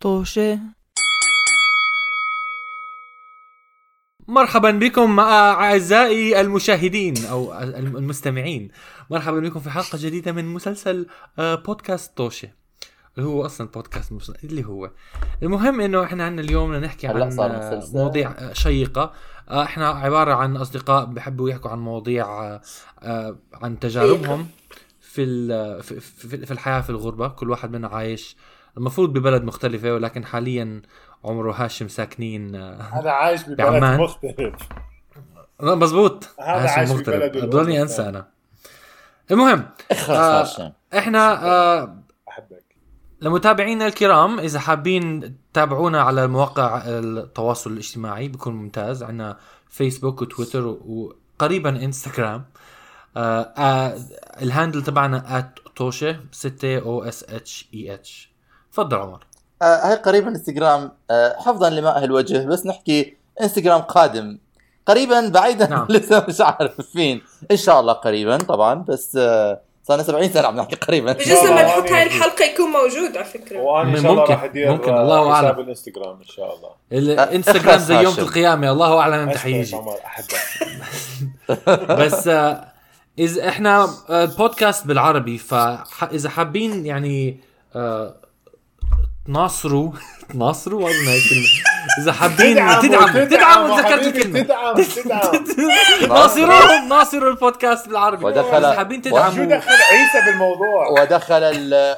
طوشة مرحبا بكم مع أعزائي المشاهدين أو المستمعين. مرحبا بكم في حلقة جديدة من مسلسل آه، بودكاست طوشه اللي هو أصلا بودكاست مش اللي هو. المهم إنه إحنا عندنا اليوم نحكي عن آه، مواضيع آه، شيقه إحنا عبارة عن أصدقاء بحبوا يحكوا عن مواضيع عن تجاربهم في في الحياة في الغربة. كل واحد منا عايش المفروض ببلد مختلفة ولكن حاليا عمر وهاشم ساكنين هذا عايش ببلد بعمان. مختلف. مزبوط هذا عايش مختلف. بضلني أنسى أنا. المهم آه إحنا آه أحبك. لمتابعينا الكرام إذا حابين تتابعونا على مواقع التواصل الاجتماعي بيكون ممتاز. عندنا فيسبوك وتويتر وقريبا انستغرام آه آه ال handle تبعنا @توشة 6 أو إس إتش إي إتش. تفضل عمر. آه هاي قريبا انستغرام آه حفظا لماء الوجه بس نحكي انستغرام قادم. قريبا بعيدا نعم. لسه مش عارف فين. إن شاء الله قريبا طبعا بس آه صار لنا 70 سنة عم نحكي قريبا. بجوز لما نحط هاي الحلقة يكون موجود على فكرة. وأنا إن شاء الله راح أدير ممكن الله أعلم. حساب الانستغرام إن شاء الله. الانستغرام زي يوم القيامة الله أعلم إمتى حيجي. بس آه إذا إحنا البودكاست بالعربي فاذا حابين يعني آه تناصروا تناصروا اظن هاي الكلمة إذا حابين تدعموا تدعموا ذكرت الكلمة. تدعم تدعم ناصروهم ناصروا البودكاست بالعربي. ودخل إذا حابين تدعموا. شو دخل عيسى بالموضوع؟ ودخل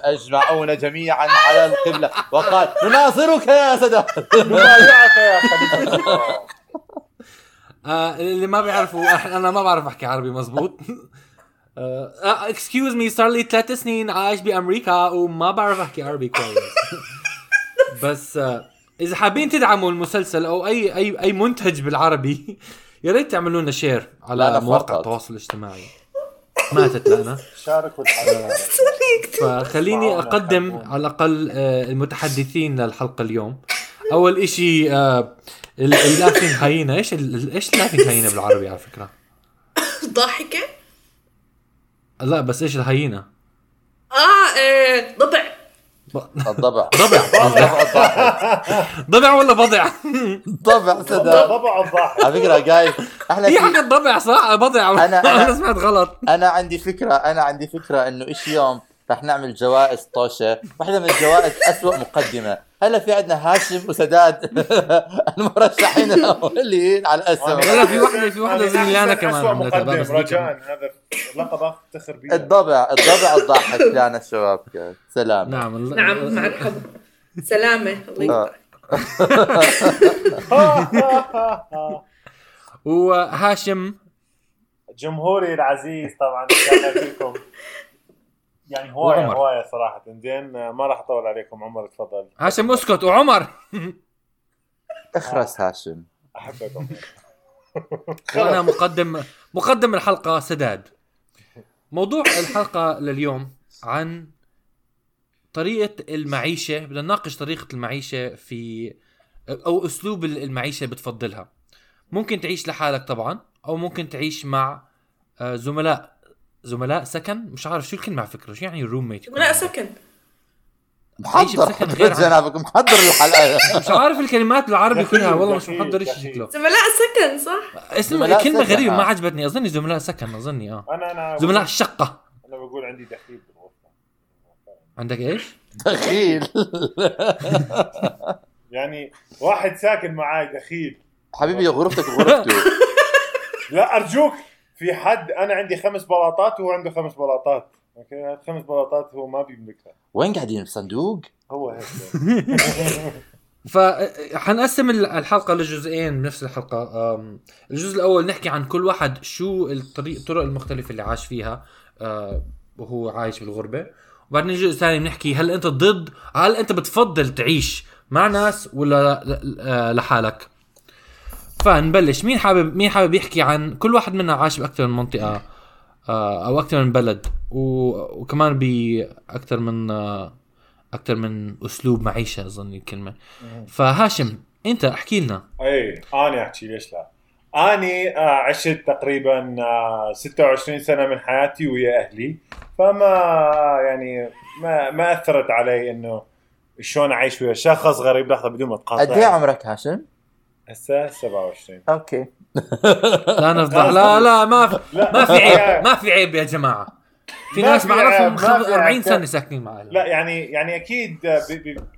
اجمعون جميعا على القبلة. وقال نناصرك يا سادات نبايعك يا خليفة. آه اللي ما بيعرفوا أنا ما بعرف أحكي عربي مزبوط. excuse me صار لي ثلاث سنين عايش بأمريكا وما بعرف أحكي عربي كويس. بس uh, إذا حابين تدعموا المسلسل أو أي أي أي منتج بالعربي يا ريت تعملوا لنا share على مواقع التواصل الاجتماعي. ماتت لنا شاركوا فخليني أقدم على الأقل آه، المتحدثين للحلقة اليوم. أول إشي آه، اللافين هاينا إيش إيش اللافين هاينا بالعربي على فكرة؟ ضاحكة؟ لا بس إيش الهينة؟ آه ضبع الضبع. ضبع ضبع ولا بضع؟ ضبع صدق. ضبع الضاحك على فكرة جاي. إحنا هي حق الضبع صح؟ بضع. أنا أنا سمعت غلط. أنا عندي فكرة أنا عندي فكرة إنه إيش يوم رح نعمل جوائز طوشة واحدة من الجوائز اسوء مقدمة. هلا في عندنا هاشم وسداد. المرشحين الأولين على الاسم لا في وحده في وحده زميلانه كمان عملتها رجاء. هذا لقب افتخر به الضبع الضبع الضاحك لنا الشباب. سلام. نعم نعم مع الحب. سلامة. الله وهاشم جمهوري العزيز طبعا كان لكم يعني هواية هواية صراحة. زين ما راح أطول عليكم. عمر تفضل. هاشم اسكت وعمر. اخرس هاشم. احبك وأنا مقدم مقدم الحلقة سداد. موضوع الحلقة لليوم عن طريقة المعيشة بدنا نناقش طريقة المعيشة في أو أسلوب المعيشة بتفضلها. ممكن تعيش لحالك طبعا أو ممكن تعيش مع آه، زملاء. زملاء سكن مش عارف شو الكلمة على فكرة شو يعني روم ميت زملاء سكن. محضر غير جنابك محضر الحلقة. مش عارف الكلمات بالعربي كلها والله مش محضر إيش شكله. زملاء سكن صح؟ اسم الكلمة غريبة ما عجبتني اظني زملاء سكن أظني آه. أنا أنا زملاء الشقه أنا بقول عندي دخيل بالغرفة. عندك إيش؟ دخيل. يعني واحد ساكن معاي دخيل. حبيبي غرفتك غرفته لا أرجوك. في حد أنا عندي خمس بلاطات وهو عنده خمس بلاطات. أوكي؟ خمس بلاطات هو ما بيملكها. وين قاعدين؟ بصندوق؟ هو هيك. فحنقسم الحلقة لجزئين بنفس الحلقة. الجزء الأول نحكي عن كل واحد شو الطريق الطرق المختلفة اللي عاش فيها آه، وهو عايش بالغربة. وبعدين الجزء الثاني بنحكي هل أنت ضد؟ هل أنت بتفضل تعيش مع ناس ولا آه، لحالك؟ فنبلش. مين حابب مين حابب يحكي عن كل واحد منا عاش باكثر من منطقة آه، أو أكثر من بلد وكمان باكثر من آه، أكثر من أسلوب معيشة أظن الكلمة. فهاشم أنت احكي لنا. إي أنا أحكي ليش لا؟ اني آه، عشت تقريبا 26 سنة من حياتي ويا أهلي. فما يعني ما ما أثرت علي إنه شلون أعيش ويا شخص غريب لحظة بدون ما تقاطع قد إيه عمرك هاشم؟ هسه 27 أوكي. لا نفضح لا لا ما في لا. ما في عيب ما في عيب يا جماعة. في ناس بعرفهم عيب، ما خم- في 40 عيب. سنة ساكنين معي لا يعني يعني أكيد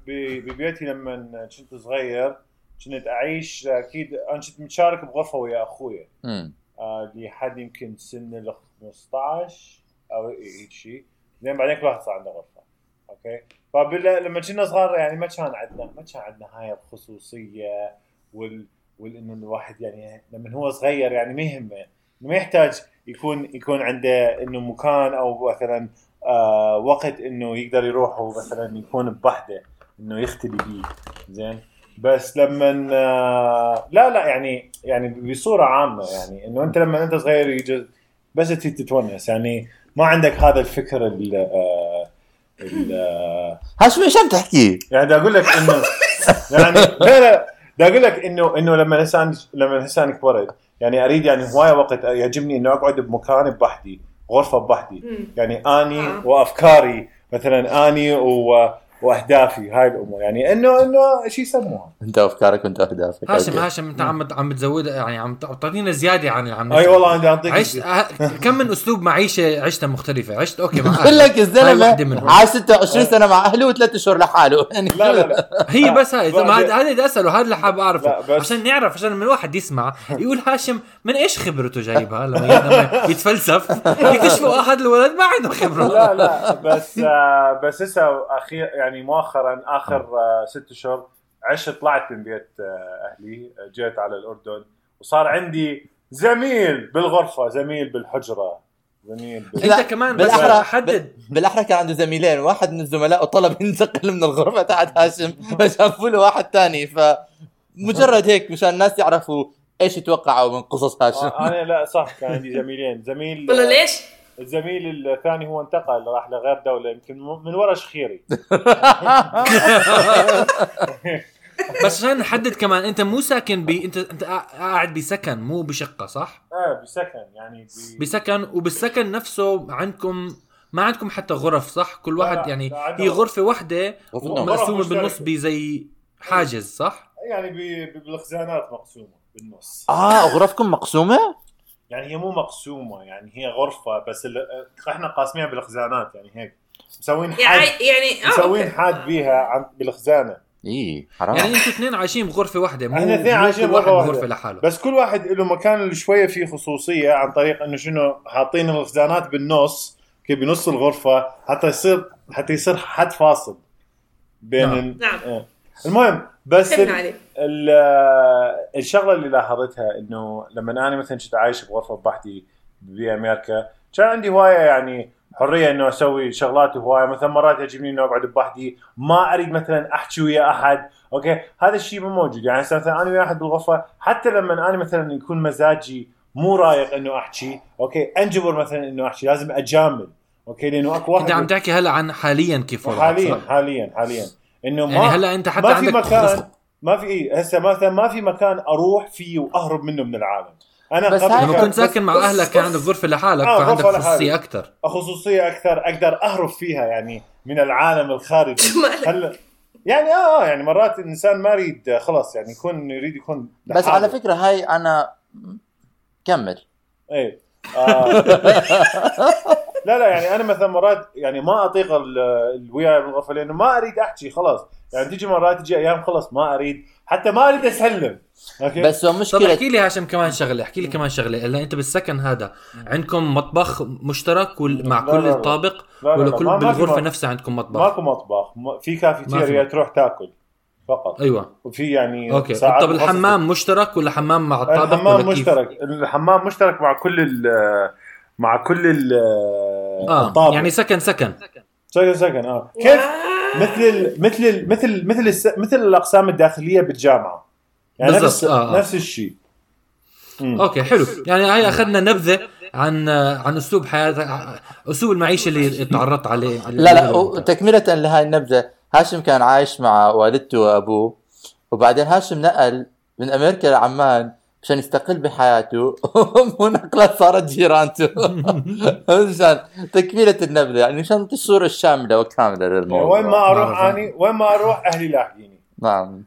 ببيتي لما كنت صغير كنت أعيش أكيد أنا كنت متشارك بغرفة ويا اخويا امم آه، لحد يمكن سن ال 15 أو هيك شيء زين بعدين كل واحد صار عنده غرفة. أوكي؟ فلما كنا صغار يعني ما كان عندنا ما كان عندنا هاي الخصوصية. وال وانه الواحد يعني لما هو صغير يعني ما يهمه. ما يحتاج يكون يكون عنده إنه مكان أو مثلا آه وقت إنه يقدر يروح ومثلا يكون بوحده إنه يختلي بيه. زين؟ بس لما آه لا لا يعني يعني بصورة عامة يعني إنه أنت لما أنت صغير يجي بس تتونس. يعني ما عندك هذا الفكر ال آه ال آه هاشم إيش عم تحكي؟ يعني أقول لك إنه يعني لا لا. بدي أقول لك انه إنه لما الانسان لما الإنسان كبرت يعني أريد يعني هواية وقت يعجبني إنه أقعد بمكان بوحدي غرفة بوحدي. يعني أني آه. وأفكاري مثلا أني و... واهدافي هاي الأمور. يعني إنه إنه شو يسموها. أنت أفكارك وانت أهدافك. هاشم. هاشم أنت عم عم بتزود يعني عم تعطينا زيادة عن اللي عم أي. والله عندي أعطيك عشت ه- كم من أسلوب معيشة عشتها مختلفة. عشت أوكي مع بقول. لك الزلمة. عاش 26 سنة مع أهله وثلاث اشهر لحاله. يعني لا لا لا. هي بس هاي هذا هذا بدي أسأله هذا اللي حاب أعرفه. عشان نعرف عشان لما الواحد يسمع يقول هاشم من إيش خبرته جايبها؟ لما لما يتفلسف. يكتشفوا آه، هذا الولد ما عنده خبرة. لا لا بس آه بس هسه اخير يعني مؤخرا آخر آه ست اشهر عشت طلعت من بيت آه أهلي آه، جيت على الأردن وصار عندي زميل بالغرفة زميل بالحجرة زميل بال... أنت كمان بس بالأحرى- حدد. بالأحرى كان عنده زميلين واحد من الزملاء طلب ينتقل من الغرفة تاعت هاشم فشافوا له واحد ثاني فمجرد هيك مشان الناس يعرفوا إيش يتوقعوا من قصص هاشم. آه، أنا لا صح كان عندي زميلين زميل والله ليش؟ الزميل الثاني هو انتقل راح لغير دولة يمكن من ورا شخيري بس عشان نحدد كمان انت مو ساكن ب انت انت قا- قاعد بسكن مو بشقة صح؟ آه بسكن يعني ب... بسكن وبالسكن نفسه عندكم ما عندكم حتى غرف صح؟ كل لا، واحد يعني لا، هي غرف. غرفة واحدة. مقسومه بالنص. بزي حاجز صح؟ يعني بالخزانات مقسومة بالنص آه غرفكم مقسومة؟ يعني هي مو مقسومة يعني هي غرفة بس ال... إحنا قاسمينها بالخزانات يعني هيك مسوين يعني حد يعني آه، مسوين. حد بيها عن... بالخزانة إي حرام يعني أنتوا اثنين عايشين بغرفة واحدة مو إحنا اثنين عايشين كل واحد بغرفة بغرفة واحدة. لحاله بس كل واحد له مكان اللي شوية فيه خصوصية عن طريق إنه شنو حاطين الخزانات بالنص كي بنص الغرفة حتى يصير حتى يصير حد فاصل بين نعم. ال... نعم إيه. المهم بس ال... ال- الشغلة اللي لاحظتها إنه لما أنا مثلا كنت عايش بغرفة بوحدي بامريكا كان عندي هواية يعني حرية إنه أسوي شغلات هوايه مثلا مرات يعجبني إنه أقعد بوحدي ما أريد مثلا أحكي ويا أحد okay؟ هذا الشيء مو موجود. يعني هسه مثلا أنا ويا أحد بالغرفة حتى لما أنا مثلا يكون مزاجي مو رايق إنه أحكي okay؟ أنجبر مثلا إنه أحكي لازم أجامل أوكي؟ لأنه أكو واحد انت عم تحكي هلا عن حاليا كيف وضعك حاليا؟ حاليا حاليا. إنه ما يعني هلا أنت حتى ما في عندك مكان ما في إيه هسه مثلا ما في مكان أروح فيه وأهرب منه من العالم أنا بس لما كنت ساكن مع بس- أهلك كان بس- عندك غرفة لحالك آه، فعندك غرفة خصوصية. أكثر خصوصية أكثر أقدر أهرب فيها يعني من العالم الخارجي. هلا يعني آه آه، يعني مرات الانسان ما يريد خلص يعني يكون يريد يكون بس لحاله. على فكرة هاي أنا كمل إيه آه. لا لا يعني أنا مثلا مرات يعني ما أطيق ال- ال- وياي بالغرفه لأنه ما أريد أحكي خلاص. يعني تيجي مرات تجي أيام خلص ما أريد. حتى ما أريد أسلم. okay؟ بس هو طب مشكله احكي لي هاشم كمان شغلة احكي لي كمان شغلة. إلا أنت بالسكن هذا عندكم مطبخ مشترك وال- مع لا، كل لا، لا. الطابق؟ لا، لا، ولا لا، كل بالغرفة نفسها عندكم مطبخ؟ ماكو مطبخ. ما- في كافيتيريا. تروح تاكل فقط. أيوه. وفي يعني okay. ساعات طب مخصصة. الحمام مشترك ولا حمام مع الطابق الحمام ولا كيف؟ مشترك. الحمام مشترك مع كل ال مع كل آه الطابق يعني سكن سكن. سكن سكن آه. كيف مثل ال مثل ال مثل مثل الس مثل الأقسام الداخلية بالجامعة؟ يعني نفس آه، آه. نفس الشيء. مم. okay حلو. يعني هاي أخذنا نبذة عن عن أسلوب حياة أسلوب المعيشة اللي تعرضت عليه لا لا تكملة لهاي النبذة. هاشم كان عايش مع والدته وأبوه وبعدين هاشم نقل من أمريكا لعمان. مشان يستقل بحياته. ونقلت صارت جيرانته. مشان تكملة النبذة يعني مشان نعطي الصورة الشاملة وكاملة للموضوع. وين ما أروح اني وين ما أروح أهلي لاحقيني. نعم.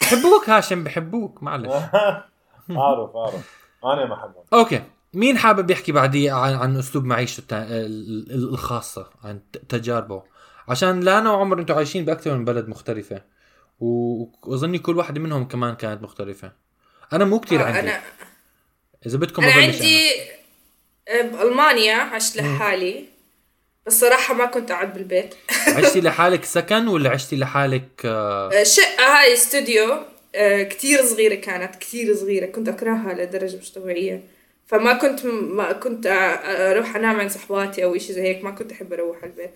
بحبوك هاشم بحبوك. معلش. أعرف أعرف. أنا ما أحبهم. أوكي. مين حابب يحكي بعدية عن عن أسلوب معيشته التا- ال- ال- الخاصة عن ت- تجاربه؟ عشان لانا وعمر أنتم عايشين بأكثر من بلد مختلفة. وأظني كل واحدة منهم كمان كانت مختلفة. أنا مو كثير آه، عندي. أنا إذا بدكم أنا عندي آه، بالمانيا عشت لحالي. بس صراحة ما كنت أقعد بالبيت. أنا. عشتي لحالك سكن ولا عشتي لحالك آه، آه، شقة هاي استوديو آه، كتير صغيرة كانت كتير صغيرة. كنت أكرهها لدرجة مش طبيعية. فما كنت ما كنت أ- أروح أنام عند صحباتي أو شيء زي هيك. ما كنت أحب أروح على البيت.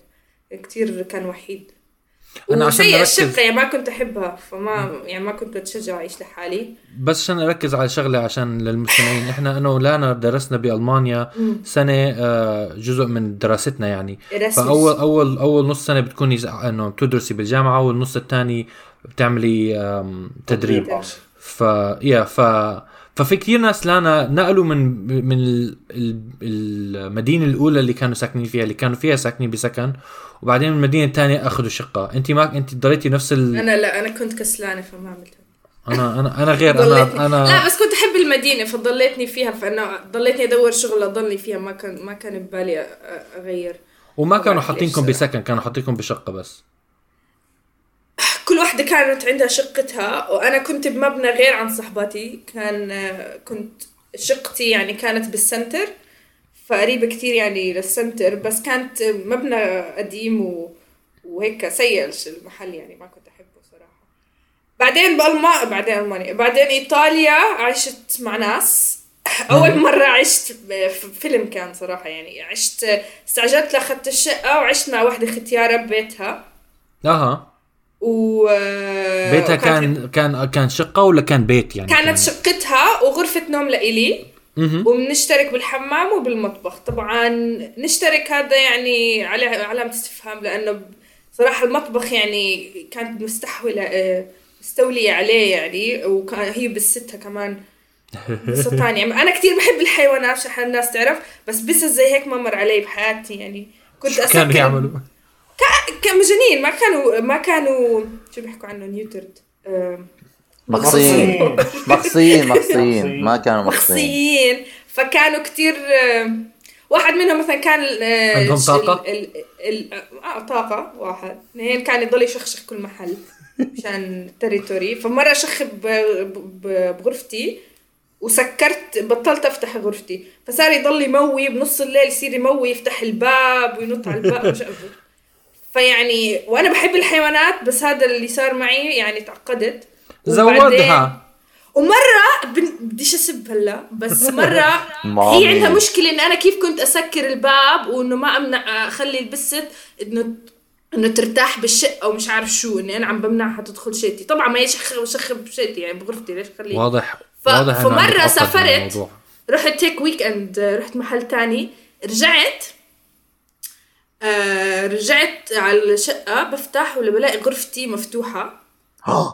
كتير كان وحيد. أنا عشان أركز- الشقة يعني ما كنت أحبها فما يعني ما كنت بتشجع أعيش لحالي. بس عشان اركز على شغلة عشان للمستمعين. إحنا أنا ولانا درسنا بألمانيا سنة آه، جزء من دراستنا يعني. فاول اول أول نص سنة بتكوني إنه بتدرسي بالجامعة والنص الثاني بتعملي تدريب. ف يا ف ففي كثير ناس لانا نقلوا من من ال- ال- المدينة الأولى اللي كانوا ساكنين فيها اللي كانوا فيها ساكنين بسكن وبعدين من المدينة الثانية أخذوا شقة. أنت ما أنت ضليتي نفس ال... أنا لا أنا كنت كسلانة فما عملتها. أنا أنا أنا غير أنا أنا لا بس كنت أحب المدينة فضليتني فيها فانه ضليتني أدور شغل أضلني فيها ما كان ما كان ببالي أغير. وما كانوا حاطينكم. بسكن كانوا حاطينكم بشقة بس. كل واحدة كانت عندها شقتها وأنا كنت بمبنى غير عن صحباتي كان آه، كنت شقتي يعني كانت بالسنتر فقريبة كتير يعني للسنتر بس كانت مبنى قديم و... وهيك سيء المحل يعني ما كنت أحبه صراحة. بعدين بألمانيا بعدين ألمانيا بعدين إيطاليا عشت مع ناس. أول مرة عشت فيلم كان صراحة يعني. عشت استعجلت لأخذت الشقة وعشت مع واحدة ختيارة ببيتها. أها. و بيتها وكانت- كان كان كان شقة ولا كان بيت يعني؟ كانت شقتها وغرفة نوم لإلي. وبنشترك بالحمام وبالمطبخ. طبعا نشترك هذا يعني على علامة استفهام لأنه صراحة المطبخ يعني كانت مستحولة آه، مستولية عليه يعني وكان هي بستها كمان ثانية يعني أنا كتير بحب الحيوانات عشان الناس تعرف بس بس زي هيك ما مر علي بحياتي يعني. كنت شو كانوا يعملوا؟ كان مجانين ما كانوا ما كانوا شو بيحكوا عنه نيوترد مقصيين مقصيين مقصيين ما كانوا مقصيين فكانوا كتير آه، واحد منهم مثلا كان آه، عندهم طاقة؟ ال ال ال آه طاقة واحد. اثنين كان يضل يشخشخ كل محل مشان تريتوري فمرة شخ ب- ب- بغرفتي وسكرت بطلت أفتح غرفتي. فصار يضل يموي بنص الليل يصير يموي يفتح الباب وينط على الباب. فيعني وأنا بحب الحيوانات بس هذا اللي صار معي يعني تعقدت زودها ومرة بن- بديش أسب هلا بس مرة. هي عندها مشكلة إن أنا كيف كنت أسكر الباب وإنه ما أمنع أخلي البست إنه إنه ترتاح بالشقة ومش عارف شو إني أنا عم بمنعها تدخل شيتي طبعا ما يشخ شخ بشيتي يعني بغرفتي ليش خليه واضح ف- واضح من سافرت. رحت هيك ويك اند رحت محل تاني رجعت آه رجعت على الشقة بفتح ولا بلاقي غرفتي مفتوحة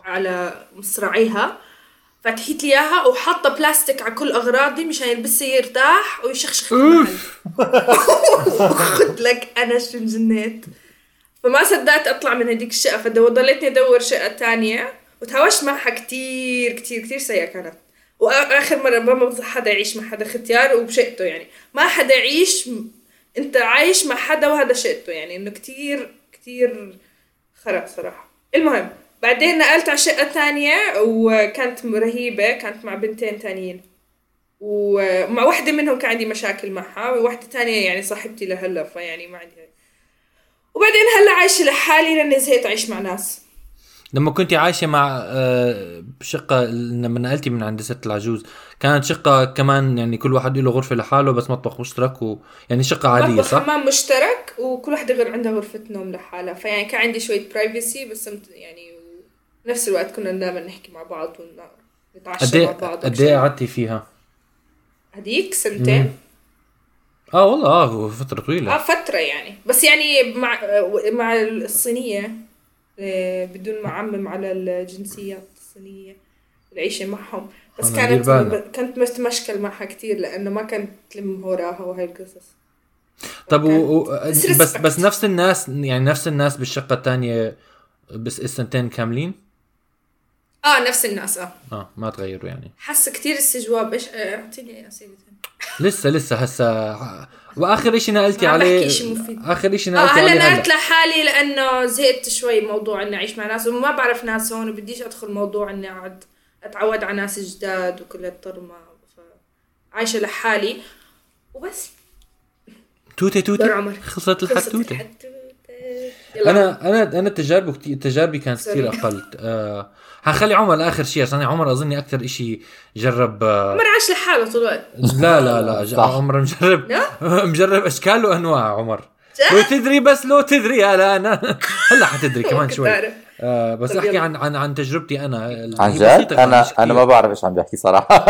على مصراعيها. فتحيت لي إياها وحاطة بلاستيك على كل أغراضي مشان يلبسها يرتاح ويشخشخ خد لك أنا شو انجنيت فما صدقت أطلع من هديك الشقة فضليتني أدور شقة تانية. وتهاوشت معها كتير كتير كتير سيئة كانت. واخر مرة ما بنصح حدا يعيش مع حدا ختيار وبشقته يعني. ما حدا يعيش انت عايش مع حدا وهذا شقته يعني إنه كتير كتير خرا صراحة. المهم بعدين نقلت على شقة تانية وكانت رهيبة كانت مع بنتين تانيين. ومع واحدة منهم كان عندي مشاكل معها وواحدة تانية يعني صاحبتي لهلا فيعني ما عندي. وبعدين هلا عايشة لحالي لأني زهقت أعيش مع ناس. لما كنت عايشة مع آه، شقه لما نقلتي من عند ست العجوز كانت شقة كمان يعني كل واحد له غرفة لحاله بس مطبخ مشترك و يعني شقة عادية مطبخ صح؟ حمام مشترك وكل واحدة غير عندها غرفة نوم لحالها فيعني كان عندي شوية برايفسي بس يعني نفس الوقت كنا دائما نحكي مع بعض ونتعشى إيه مع بعض قد إيه قعدتي فيها؟ هديك سنتين؟ آه والله آه فترة طويلة. آه فترة يعني. بس يعني مع مع الصينية. آه، بدون ما أعمم على الجنسيات الصينية العيشة معهم. بس كانت. كانت متمشكل معها كثير لأنه ما كانت تلم وراها وهي القصص. طب و... بس بس نفس الناس يعني نفس الناس بالشقة الثانية بس السنتين كاملين؟ آه نفس الناس آه. آه ما تغيروا يعني. حاسه كثير استجواب إيش آه، أعطيني أسئلة. لسه لسه هسه وآخر شيء نقلتي عليه. آخر شيء نقلتي هلا عليه هلا نقلت لحالي لأنه زهقت شوي موضوع إني أعيش مع ناس وما بعرف ناس هون وبديش أدخل موضوع إني أقعد أتعود على ناس جداد وكل الطرمه. عايشة لحالي وبس توتة توتة عمر. خلصت. يلا. أنا أنا أنا تجاربي كتير تجاربي كانت كثير. أقل آه حنخلي عمر لاخر شيء عشان عمر أظني أكثر شيء جرب آه عمر عاش لحاله طول الوقت لا لا لا. عمر مجرب؟ مجرب أشكال وأنواع عمر؟ لو تدري بس لو تدري يا لا أنا هلا حتدري كمان شوي. آه بس أحكي. عن عن عن تجربتي أنا عن جد أنا أنا. ما بعرف إيش عم بحكي صراحة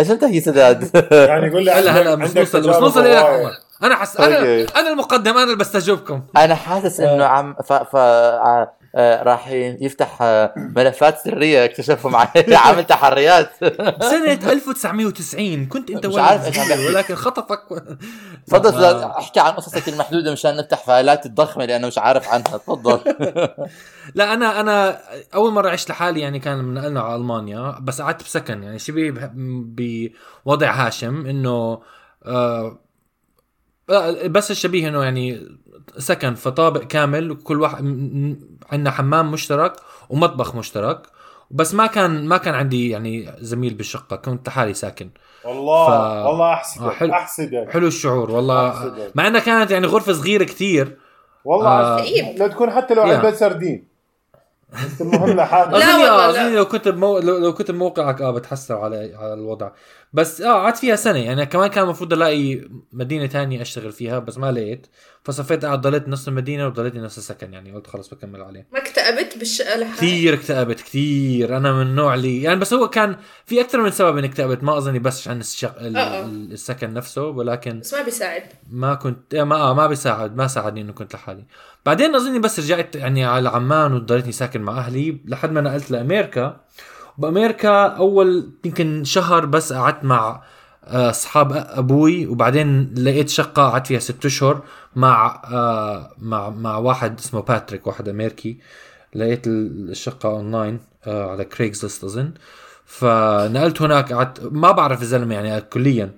إيش عم تحكي سداد يعني يقول لي هلا هلا بس نوصل بس نوصل إلى. عمر أنا حس أنا. أنا المقدم أنا اللي بستجوبكم أنا حاسس إنه عم ف, ف... آه، راح يفتح آه، ملفات سرية اكتشفهم عامل تحريات سنة 1990 كنت أنت مش عارف. ولكن خطفك تفضل. أحكي عن قصصك المحدودة مشان نفتح فايلات الضخمة لأنه مش عارف عنها تفضل لا أنا أنا أول مرة عشت لحالي يعني كان نقلنا على ألمانيا بس قعدت بسكن يعني شبه ب- بوضع هاشم إنه آه آه، بس الشبيه إنه يعني سكن في طابق كامل وكل واحد عندنا حمام مشترك ومطبخ مشترك بس ما كان ما كان عندي يعني زميل بالشقة كنت لحالي ساكن والله ف- والله آه، احسدك حلو. أحسدك حلو الشعور والله أحسدك. مع إنها كانت يعني غرفة صغيرة كتير والله آه. لو تكون حتى لو. علبه سردين بس المهم لحالك لا والله لا. لو كنت بمو... لو, لو كنت بموقعك آه بتحسر على على الوضع. بس آه قعدت فيها سنة. يعني كمان كان المفروض ألاقي مدينة تانية أشتغل فيها بس ما لقيت. فصفيت قاعد ضليت نص المدينة وضليت نص السكن يعني قلت خلص بكمل عليه. ما اكتئبت بالشقة لحالي؟ كثير اكتئبت كثير أنا من النوع اللي يعني بس هو كان في أكثر من سبب إني اكتئبت. ما أظني بس عن الشق... ال- آه، آه. السكن نفسه ولكن بس ما بيساعد. ما كنت إيه ما آه ما بيساعد ما ساعدني إنه كنت لحالي. بعدين أظني بس رجعت يعني على عمان وضليتني ساكن مع أهلي لحد ما نقلت لأمريكا. بأمريكا أول يمكن شهر بس قعدت مع آه، أصحاب أبوي وبعدين لقيت شقة قعدت فيها ست أشهر مع آه، مع مع واحد اسمه باتريك واحد أمريكي. لقيت ال- الشقة أونلاين آه، على Craigslist أظن. فنقلت هناك قعدت ما بعرف الزلمة يعني كليا.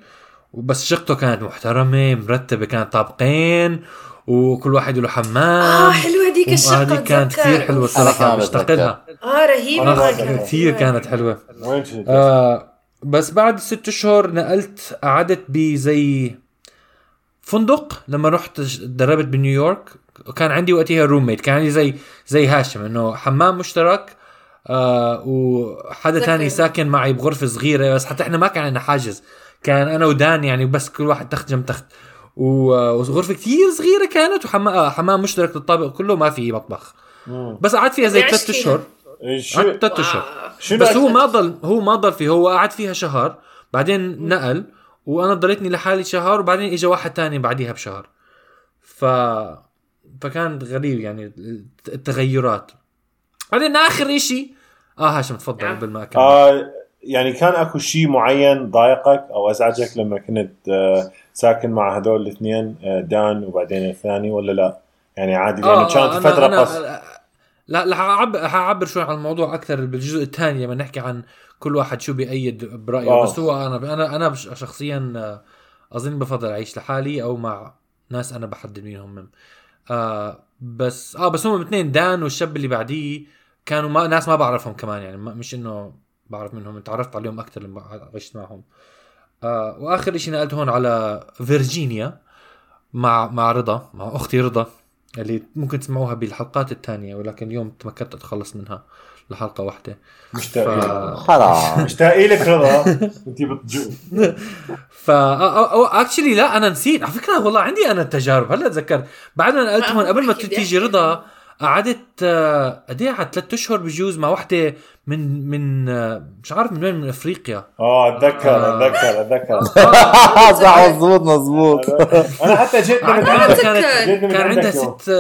بس شقته كانت محترمة مرتبة كانت طابقين. وكل واحد له حمام. آه حلوة هذيك الشقة هذه كانت. كثير حلوة الصراحة مشتاق. لها آه رهيبة كثير كانت حلوة. آه بس بعد ست أشهر نقلت قعدت بزي فندق. لما رحت تدربت بنيويورك كان عندي وقتها روم ميت كان عندي زي زي هاشم إنه حمام مشترك. آه وحدا. تاني ساكن معي بغرفة صغيرة بس حتى إحنا ما كان عندنا حاجز. كان أنا ودان يعني بس كل واحد تخت جنب تخت. وغرفة كثير صغيرة كانت وحمام حمام مشترك للطابق كله ما في مطبخ. مم. بس قعدت فيها زي ثلاث. أشهر. إيه، قعدت ثلاث اشهر واو. شنو بس هو ما ضل هو ما ضل فيه. هو قعد فيها شهر بعدين نقل وأنا ضليتني لحالي شهر وبعدين اجى واحد تاني بعديها بشهر. ف فكان غريب يعني التغيرات. بعدين آخر اشي آه هاشم تفضل نعم. قبل ما أكمل. آه يعني كان اكو شيء معين ضايقك أو ازعجك لما كنت آه ساكن مع هذول الاثنين آه دان وبعدين الثاني ولا لا؟ يعني عادي لأنه آه كانت آه فترة أنا قص لا لا حعبر, حعبر شوي عن الموضوع أكثر بالجزء الثاني لما نحكي عن كل واحد شو بيأيد برأيه. بس هو أنا أنا أنا شخصيا أظن بفضل أعيش لحالي أو مع ناس أنا بحدد مين هم آه بس آه بس هم الاثنين دان والشاب اللي بعديه كانوا ما ناس ما بعرفهم كمان يعني مش إنه بعرف منهم تعرفت عليهم أكثر لما عشت معهم. آه وآخر شيء نقلت هون على فيرجينيا مع مع رضا مع أختي رضا اللي ممكن تسمعوها بالحلقات الثانية ولكن اليوم تمكنت أتخلص منها لحلقة واحدة. مشتاق ف... مشتاق لك رضا. انت بتجو. ف اكشلي لا أنا نسيت. على فكرة والله عندي أنا التجارب. هلا تذكرت بعد ما نقلت هون. قبل ما تيجي. رضا قعدت آه، قد إيه قعدت؟ ثلاث أشهر بجوز مع وحدة من من آه، مش عارف من وين من أفريقيا. آه أتذكر آه. أتذكر أتذكر. صح مضبوط مضبوط أنا حتى جيت من عندها عندك. كانت كان عندك عندها يوم. ست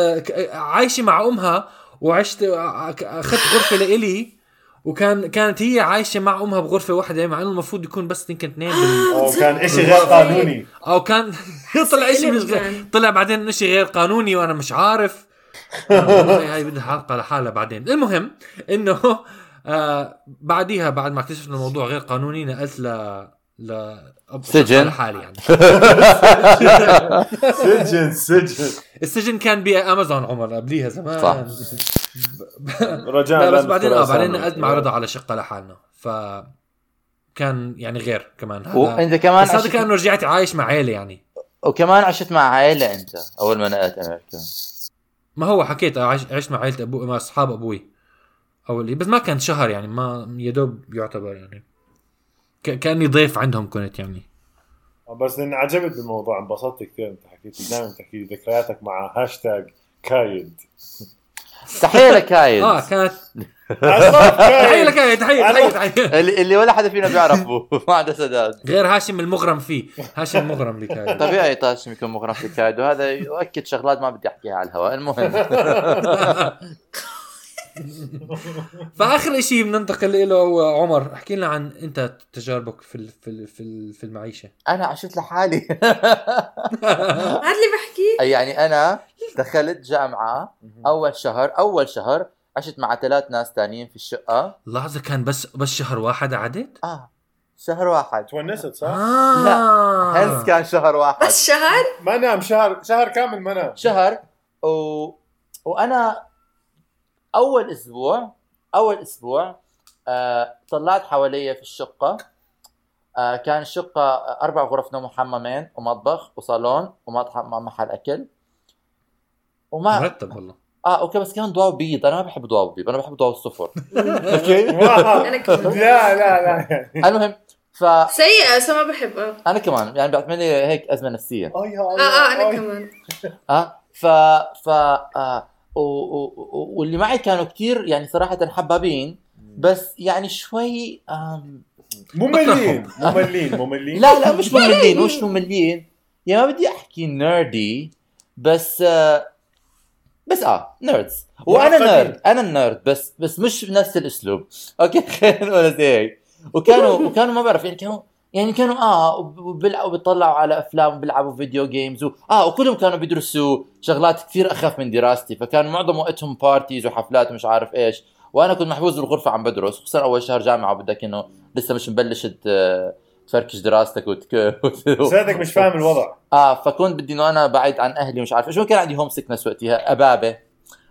عايشة مع أمها وعشت أخذت غرفة لإلي وكان كانت هي عايشة مع أمها بغرفة واحدة مع إنه المفروض يكون بس يمكن اثنين بال... أو كان إشي غير قانوني. أو كان طلع شيء مش غير. طلع بعدين شيء غير قانوني وأنا مش عارف. هاي بدها حلقة لحالها بعدين المهم إنه آه بعديها بعد ما اكتشفنا الموضوع غير قانوني نقلت ل ل سجن. لحالي يعني سجن سجن السجن كان بامازون عمر قبليها زمان صح. رجاء لا بس بعدين آه. بعدين نقلت مع رضا على شقة لحالنا ف كان يعني غير كمان هذا وإنت كمان بس هذا. كانه رجعت عايش مع عيلة يعني وكمان عشت مع عائله أنت أول ما نقلت أمريكا ما هو حكيت عايش عشت مع عيلة أبوي مع أصحاب أبوي. اول بس ما كان شهر يعني ما يا دوب يعتبر يعني. ك- كأني ضيف عندهم كنت يعني. بس لأن عجبت بالموضوع انبسطت كثير انت حكيت لي دائما تحكي لي ذكرياتك مع هاشتاج كايد. تحية لكايد. آه كانت تحية لك تحية تحية تحية. اللي, اللي ولا حدا فينا بيعرفه. ما عنده سداد. غير هاشم المغرم فيه. هاشم مغرم لكايد طبيعي هاشم يكون مغرم في كايد وهذا يؤكد شغلات ما بدي أحكيها على الهواء. المهم. فآخر شيء بننتقل له هو عمر. احكي لنا عن أنت تجاربك في ال- في ال- في في المعيشة. أنا عشت لحالي. هذا اللي بحكي. يعني أنا دخلت جامعة أول شهر أول شهر عشت مع ثلاث ناس تانيين في الشقة. لحظة كان بس بس شهر واحد عدت؟ آه شهر واحد. تونست صح؟ آه. لا، هنس كان شهر واحد. بس شهر؟ ما نام شهر شهر كامل ما نام. شهر و... وأنا أول أسبوع أول أسبوع آه طلعت حواليا في الشقة. آه كان الشقة أربع غرف نوم وحمامين ومطبخ وصالون ومطعم محل أكل. وما مرتب والله. آه أوكي بس كان ضوء بيض. أنا ما بحب ضوء بيض. أنا بحب ضوء الصفر. كمان. لا لا لا. المهم فانا سيئة بس ما بحبها كمان. يعني بيعمل لي هيك أزمة نفسية. آه يا آه أنا آه. كمان. آه ف ف آه و... و... و- واللي معي كانوا كتير يعني صراحة حبابين بس يعني شوي آم... مملين. مملين مملين. لا لا مش مملين مش مملين. يعني ما بدي أحكي nerdy بس آه بس آه nerds وأنا. nerd أنا ال nerd بس بس مش بنفس الأسلوب. okay؟ خلينا نقول زي هيك. وكانوا وكانوا ما بعرف يعني كانوا يعني كانوا آه وب- وبيلعبوا بيطلعوا على أفلام وبيلعبوا video games و... آه وكلهم كانوا بيدرسوا شغلات كثير أخف من دراستي. فكان معظم وقتهم parties وحفلات ومش عارف إيش. وأنا كنت محبوس بالغرفة عم بدرس خصوصا أول شهر جامعة بدك إنه لسه مش مبلش ت- تفركش دراستك وتك... سيدك مش فاهم الوضع. آه فكنت بدي إنه أنا بعيد عن أهلي ومش عارف إيش. كان عندي homesickness وقتها؟ أبابة.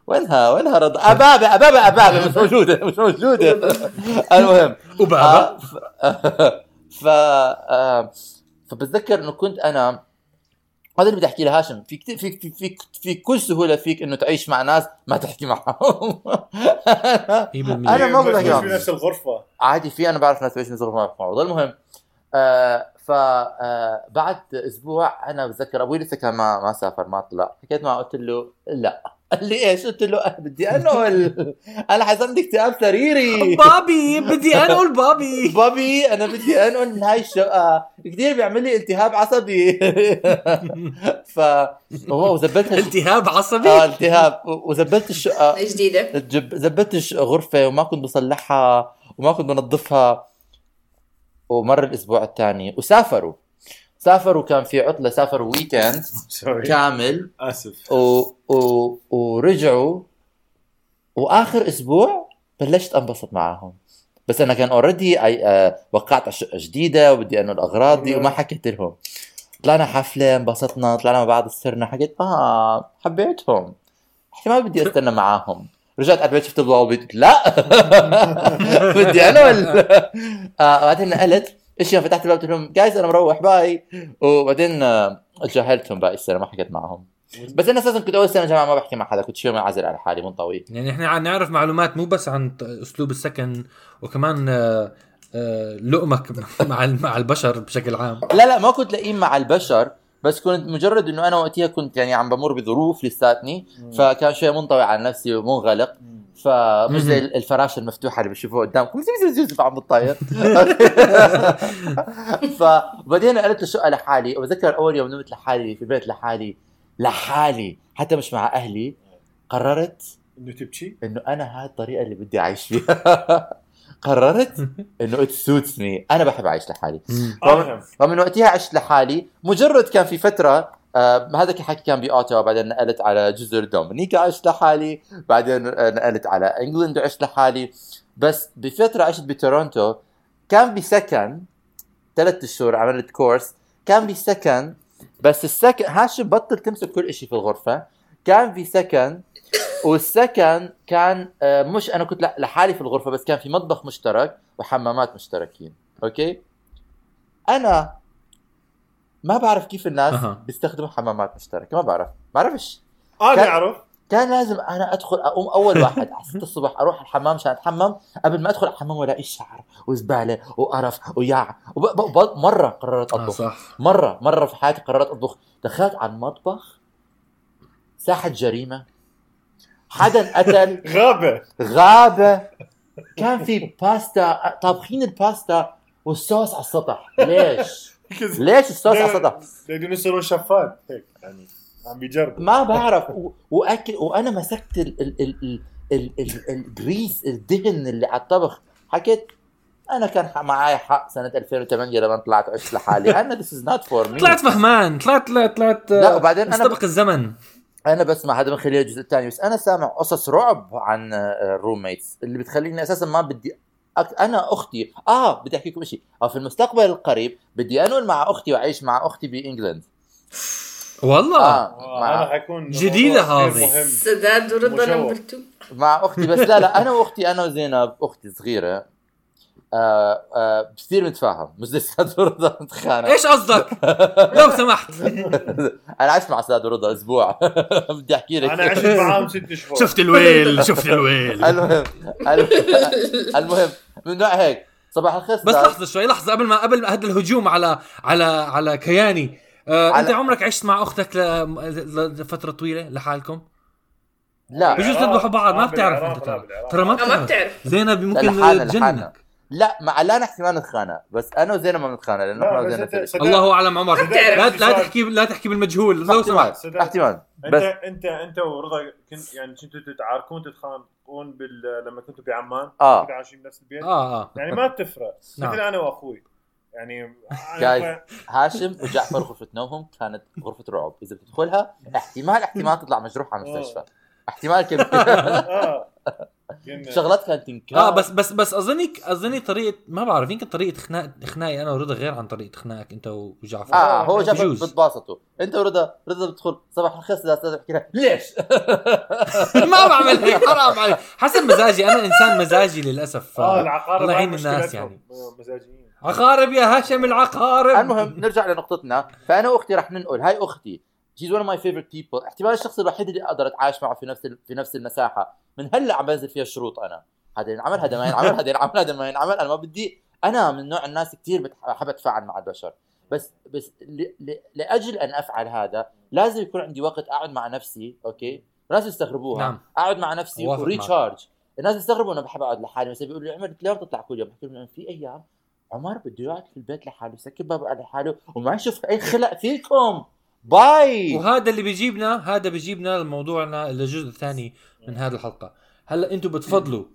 وينها؟ وينها رضا أبابة أبابة أبابة. مش موجودة مش موجودة. المهم. وبابا آه ف... ف... آه فبتذكر إنه كنت أنا هذا اللي بدي أحكي لهاشم. في كتير في في في, في كل سهولة فيك إنه تعيش مع ناس ما تحكي معهم. أنا ما لا. في نفس الغرفة. عادي في أنا بعرف ناس نزغف مع بعض المهم. آه ف آه بعد أسبوع أنا بتذكر أبوي لسه كان ما ما سافر ما طلع. حكيت معه قلت له لا. قال لي إيش؟ قلت له أنا بدي انقل أنا حصلني اكتئاب سريري. بابي بدي انقل بابي بابي أنا بدي انقل من هاي الشقه كثير بيعمل لي التهاب عصبي. ف هو وزبلت التهاب عصبي؟ آه التهاب. وزبلت الشقه جديدة. جب- زبلت غرفة وما كنت بصلحها وما كنت بنظفها. ومر الأسبوع الثاني. وسافروا. سافروا كان في عطلة سافروا weekend كامل. آسف. و... و... ورجعوا. وآخر أسبوع بلشت أنبسط معاهم. بس أنا كان already وقعت على شقة جديدة وبدي أنه الأغراضي وما حكيت لهم. طلعنا حفلة انبسطنا طلعنا مع بعض سرنا حكيت آه حبيتهم. إحتمال بدي أستنى معاهم. رجعت على البيت شفت الضوء قلت لا. بدي أنا ولا؟ آه بعدين نقلت إيش فتحت الباب قلت لهم جايز أنا مروح باي وبعدين آه، جاهلتهم باقي السنة ما حكيت معهم. بس أنا أساسا كنت أول سنة جامعة ما بحكي مع حدا كنت شوي منعزل على حالي منطوي يعني إحنا عم نعرف معلومات مو بس عن أسلوب السكن وكمان آه، لؤمك مع مع البشر بشكل عام. لا لا ما كنت لئيم مع البشر. بس كنت مجرد إنه أنا وقتها كنت يعني عم بمر بظروف لساتني فكان شوي منطوي على نفسي ومنغلق. فمش زي. الفراشه المفتوحة اللي بشوفوها قدامكم عم بتطاير فبعدين نقلت الشقه لحالي؟ وبتذكر أول يوم نمت لحالي في بيت لحالي لحالي حتى مش مع أهلي قررت إنه تبكي؟ إنه أنا هاي الطريقة اللي بدي أعيش فيها. قررت إنه it suits me أنا بحب أعيش لحالي. افهم فمن وقتها عشت لحالي. مجرد كان في فترة آه هذا الحكي كان بأوتاوا بعدين نقلت على جزر دومينيكا عشت لحالي. بعدين آه، نقلت على England وعشت لحالي. بس بفترة عشت بتورونتو كان بسكن ثلاث شهور عملت course كان بسكن بس السكن هاشم بطل تمسك كل شيء في الغرفة. كان في سكن والسكن كان آه، مش أنا كنت لحالي في الغرفة بس كان في مطبخ مشترك وحمامات مشتركين أوكي؟ أنا ما بعرف كيف الناس أها. بيستخدموا حمامات مشتركة ما بعرف بعرفش. أنا كان- أعرف. كان لازم أنا أدخل أقوم أول واحد على 6 الصبح أروح الحمام عشان أتحمم. قبل ما أدخل الحمام ولاقي شعر وزبالة وقرف وياع. وب... ب... ب... مرة قررت آه أطبخ. صح. مرة مرة في حياتي قررت أطبخ. دخلت على المطبخ ساحة جريمة. حدا قتل غابة. غابة. كان في باستا طابخين الباستا والصوص على السطح. ليش؟ ليش الصوص على السطح؟ لأنه يصيروا شفات هيك يعني عم بيجربوا ما بعرف. و... وأكل وأنا مسكت ال... ال... ال... ال... ال... ال... الجريس الدهن اللي على الطبخ. حكيت أنا كان معي حق سنة 2008 لما طلعت عشت لحالي. أنا ذس از نوت فور مي طلعت فهمان. طلعت طلعت طلعت لا وبعدين أنا مستبق الزمن. أنا بسمع هذا من خلال الجزء الثاني بس أنا سامع قصص رعب عن ال roommates اللي بتخليني أساسا ما بدي أك... أنا أختي آه بدي أحكي لكم شيء آه في المستقبل القريب بدي انقل مع أختي وأعيش مع أختي ب England والله؟ آه آه، مع جديدة موضوع كثير هذه. سداد ورضا. number 2 مع أختي بس لا لا أنا وأختي أنا وزينب أختي صغيرة. آه آه كثير نتفاهم مش زي سعد ورضا نتخانق إيش قصدك؟ لو سمحت. أنا عشت مع سعد ورضا أسبوع. بدي أحكي لك. أنا عشت معاهم ست شهور. شفت الويل شفت الويل. المهم المهم من نوع هيك. صباح الخير بس. لحظة شوي لحظة قبل ما قبل ما هذا الهجوم على على على كياني. آه على- أنت عمرك عشت مع أختك ل- لفترة طويلة لحالكم؟ لا. بجوز. تذبحوا بعض ما بتعرف أنت ترى. ترى ما بتعرف. زينب ممكن تجننك. لا مع لا نحكي ما نتخانق بس أنا وزينب ما نتخانق لأنه لا، إحنا وزينب الله أعلم عمر. لا لا تحكي لا تحكي بالمجهول لو سمحت. احتمال. انت بس انت أنت ورضا كنت يعني كنتوا تتعاركون تتخانقون بال لما كنتوا بعمان. آه. كنتوا عايشين بنفس البيت؟ آه آه. يعني ما بتفرق نعم. مثل أنا وأخوي. يعني جايز. هاشم وجعفر غرفة نومهم كانت غرفة رعب. إذا بتدخلها احتمال احتمال تطلع مجروح على المستشفى. احتمال كبير. آه. كنا- شغلات كانت تنكار آه بس بس بس أظني أظني طريقه ما بعرف يمكن طريقة خناق خناقي أنا ورضا غير عن طريقة خناقك أنت وجعفر. آه هو جعفر. بتباسطوا أنت ورضا رضا بتدخل صباح الخير أستاذ أستاذ بحكي لها ليش؟ ما بعمل هيك حرام عليك. حسب مزاجي أنا إنسان مزاجي للأسف. آه العقارب الله يعين الناس. يعني. مزاجيين. عقارب يا هاشم العقارب. المهم نرجع لنقطتنا. فأنا وأختي رح ننقل هاي أختي. she's one my favorite people احتمال الشخص الوحيد اللي أقدر أتعايش معه في نفس في نفس المساحة. من هلا عم بنزل فيها شروط أنا. هذا ينعمل هذا ما ينعمل هذا ينعمل هذا ما ينعمل. أنا ما بدي أنا من نوع الناس كثير بحب أتفاعل مع البشر. بس بس ل... ل... لأجل أن أفعل هذا لازم يكون عندي وقت أقعد مع نفسي أوكي؟ الناس يستغربوها. نعم. أقعد مع نفسي. و recharge. الناس يستغربوا إنه بحب أقعد لحالي. مثلا بيقولوا لي عمر ليه ما تطلع كل يوم بحكي لهم في أيام عمر بده يقعد في البيت لحاله يسكر بابه على حاله وما يشوف أي خلق فيكم. Bye. وهذا اللي بيجيبنا هذا بيجيبنا لموضوعنا للجزء الثاني من هذه الحلقة. هلأ أنتم بتفضلوا.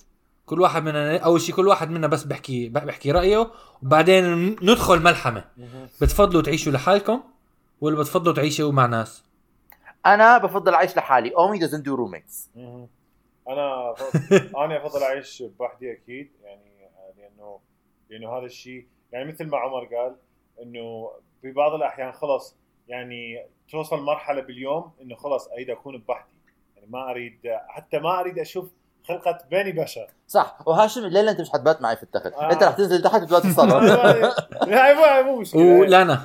كل واحد منا أول شيء كل واحد منا بس بحكي بحكي رأيه وبعدين ندخل ملحمة. بتفضلوا تعيشوا لحالكم ولا بتفضلوا تعيشوا مع ناس؟ أنا بفضل أعيش لحالي. اومي doesn't do roommates. مهم. أنا أنا أفضل أعيش بوحدي أكيد. يعني لأنه لأنه هذا الشيء يعني مثل ما عمر قال إنه في بعض الأحيان خلص يعني توصل مرحلة باليوم إنه خلص أريد أكون بوحدي. يعني ما أريد حتى ما أريد أشوف خلقة بني بشر. صح. وهاشم الليلة أنت مش حتبات معي في التخت. آه. أنت رح تنزل تحت وتبات في الصالة. لا مو مشكلة. ولانا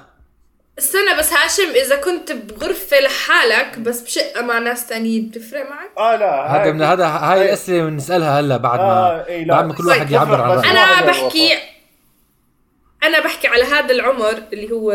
استنى بس هاشم إذا كنت بغرفة لحالك بس بشقة مع ناس تانيين بتفرق معك؟ آه لا هذا من هذا هاي الاسئله بنسألها هلا بعد ما آه إيه لا. بعد ما كل واحد طيب، يعبر عن رأيه. أنا بحكي أنا بحكي على هذا العمر اللي هو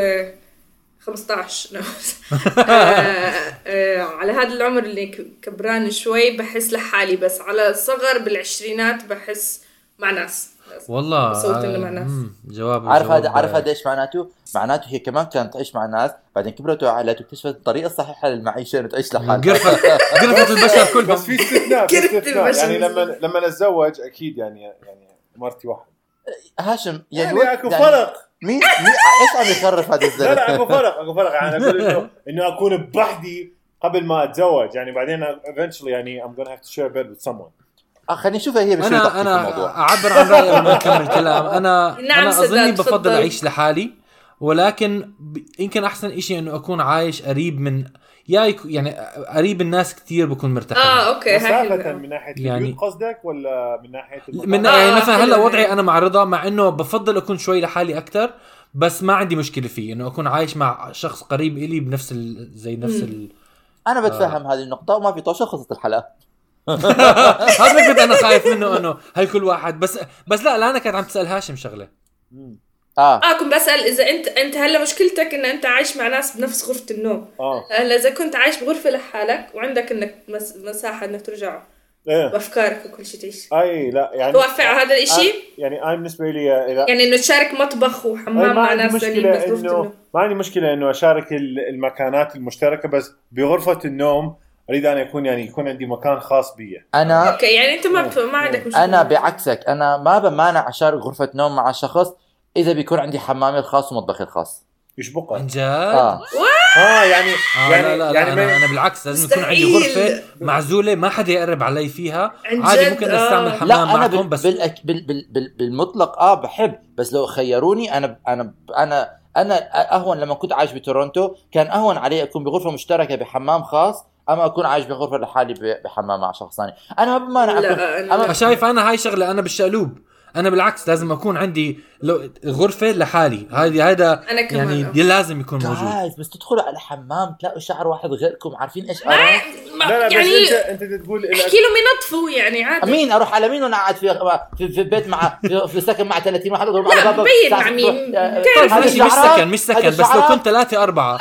15 نعم. آه، آه، على هذا العمر اللي كبران شوي بحس لحالي بس على صغر بالعشرينات بحس مع ناس والله بصوت إنه آه، مع ناس. مم، جواب عارف هذا عارف هذا إيش معناته؟ معناته هي كمان كانت تعيش مع ناس بعدين كبرت وعقلت واكتشفت الطريقة الصحيحة للمعيشة إنه تعيش لحالها قرفة قرفة البشر كلهم بس في استثناء في استثناء البشر. يعني لما لما اتزوج أكيد يعني يعني ومرتي واحد هاشم يعني, وين- أكو فرق. مين مين إيش عم يخرف هذا لا لا أكو الزلمه فرق أكو فرق. يعني أقول انه إنه أكون بوحدي قبل ما أتزوج. يعني بعدين eventually يعني I'm gonna have to share a bed with someone. آه، خليني اشوفها هي بشو أنا أنا أعبر عن رأيي قبل ما نكمل كلام. أنا نعم أنا أظني بفضل. أعيش لحالي ولكن. يمكن أحسن إشي إنه أكون عايش قريب من يا. يعني قريب الناس كثير بكون مرتاح آه أوكي هاي مسافة. من ناحية يعني- البيوت قصدك ولا من ناحية المكان؟ من آه، يعني مثلا هلأ. وضعي أنا مع رضا مع إنه بفضل أكون شوي لحالي أكثر بس ما عندي مشكلة فيه إنه أكون عايش مع شخص قريب إلي بنفس ال... زي نفس. ال... أنا بتفهم هذه النقطة وما في طوشة خلصت الحلقة هذا اللي كنت أنا خايف منه إنه هل كل واحد بس بس لا لا أنا كانت عم تسأل هاشم شغلة. آه. آه كنت بسأل إذا انت أنت هلا مشكلتك إن أنت عايش مع ناس بنفس غرفة النوم. آه. هلا إذا كنت عايش بغرفة لحالك وعندك إنك مس... مساحة إنك ترجع إيه. بأفكارك وكل شيء تعيش. أي لا يعني توافق على هذا الإشي؟ آه، يعني أنا بالنسبة لي اذا يعني إنه تشارك مطبخ وحمام ما مع ناس ثانيين مشكلة النوم. ما عندي مشكلة إنه أشارك ال- المكانات المشتركة بس بغرفة النوم أريد أن يكون يعني يكون عندي مكان خاص بي. أنا أوكي يعني أنت ما. ما عندك مشكلة. أنا بعكسك أنا ما بمانع أشارك غرفة نوم مع شخص إذا بيكون عندي حمامي الخاص ومطبخي الخاص. يشبقها عن جد؟ آه. آه يعني آه يعني لا لا, يعني لا أنا, أنا بالعكس لازم يكون عندي. غرفة معزولة ما حدا يقرب علي فيها. عادي ممكن آه. استعمل لا حمام أنا معكم بال بس بال بال بال بال بالمطلق آه بحب. بس لو خيروني أنا أنا أنا أنا أهون لما كنت عايش بتورونتو كان أهون علي أكون بغرفة مشتركة بحمام خاص أما أكون عايش بغرفة لحالي ب- بحمام مع شخص ثاني. أنا ما بمانع اكون لا أنا- أنا- شايف أنا هاي شغلة أنا بالشقلوب. أنا بالعكس لازم أكون عندي لو غرفة لحالي. هذه هذا أنا كمان يعني آه. دي لازم يكون موجود. جايز بس تدخلوا على حمام تلاقوا شعر واحد غيركم عارفين إيش ما أنا ما- لا لا بس يعني انت أنت تقول احكي لهم ينظفوا يعني عادي. مين أروح على مين وأنا قاعد في في, في بيت مع في, في سكن مع 30 واحد اضرب على لا، بابا بين مع مين. آه، بتعرف هذا ماشي مش سكن مش سكن بس لو كنت ثلاثة أربعة.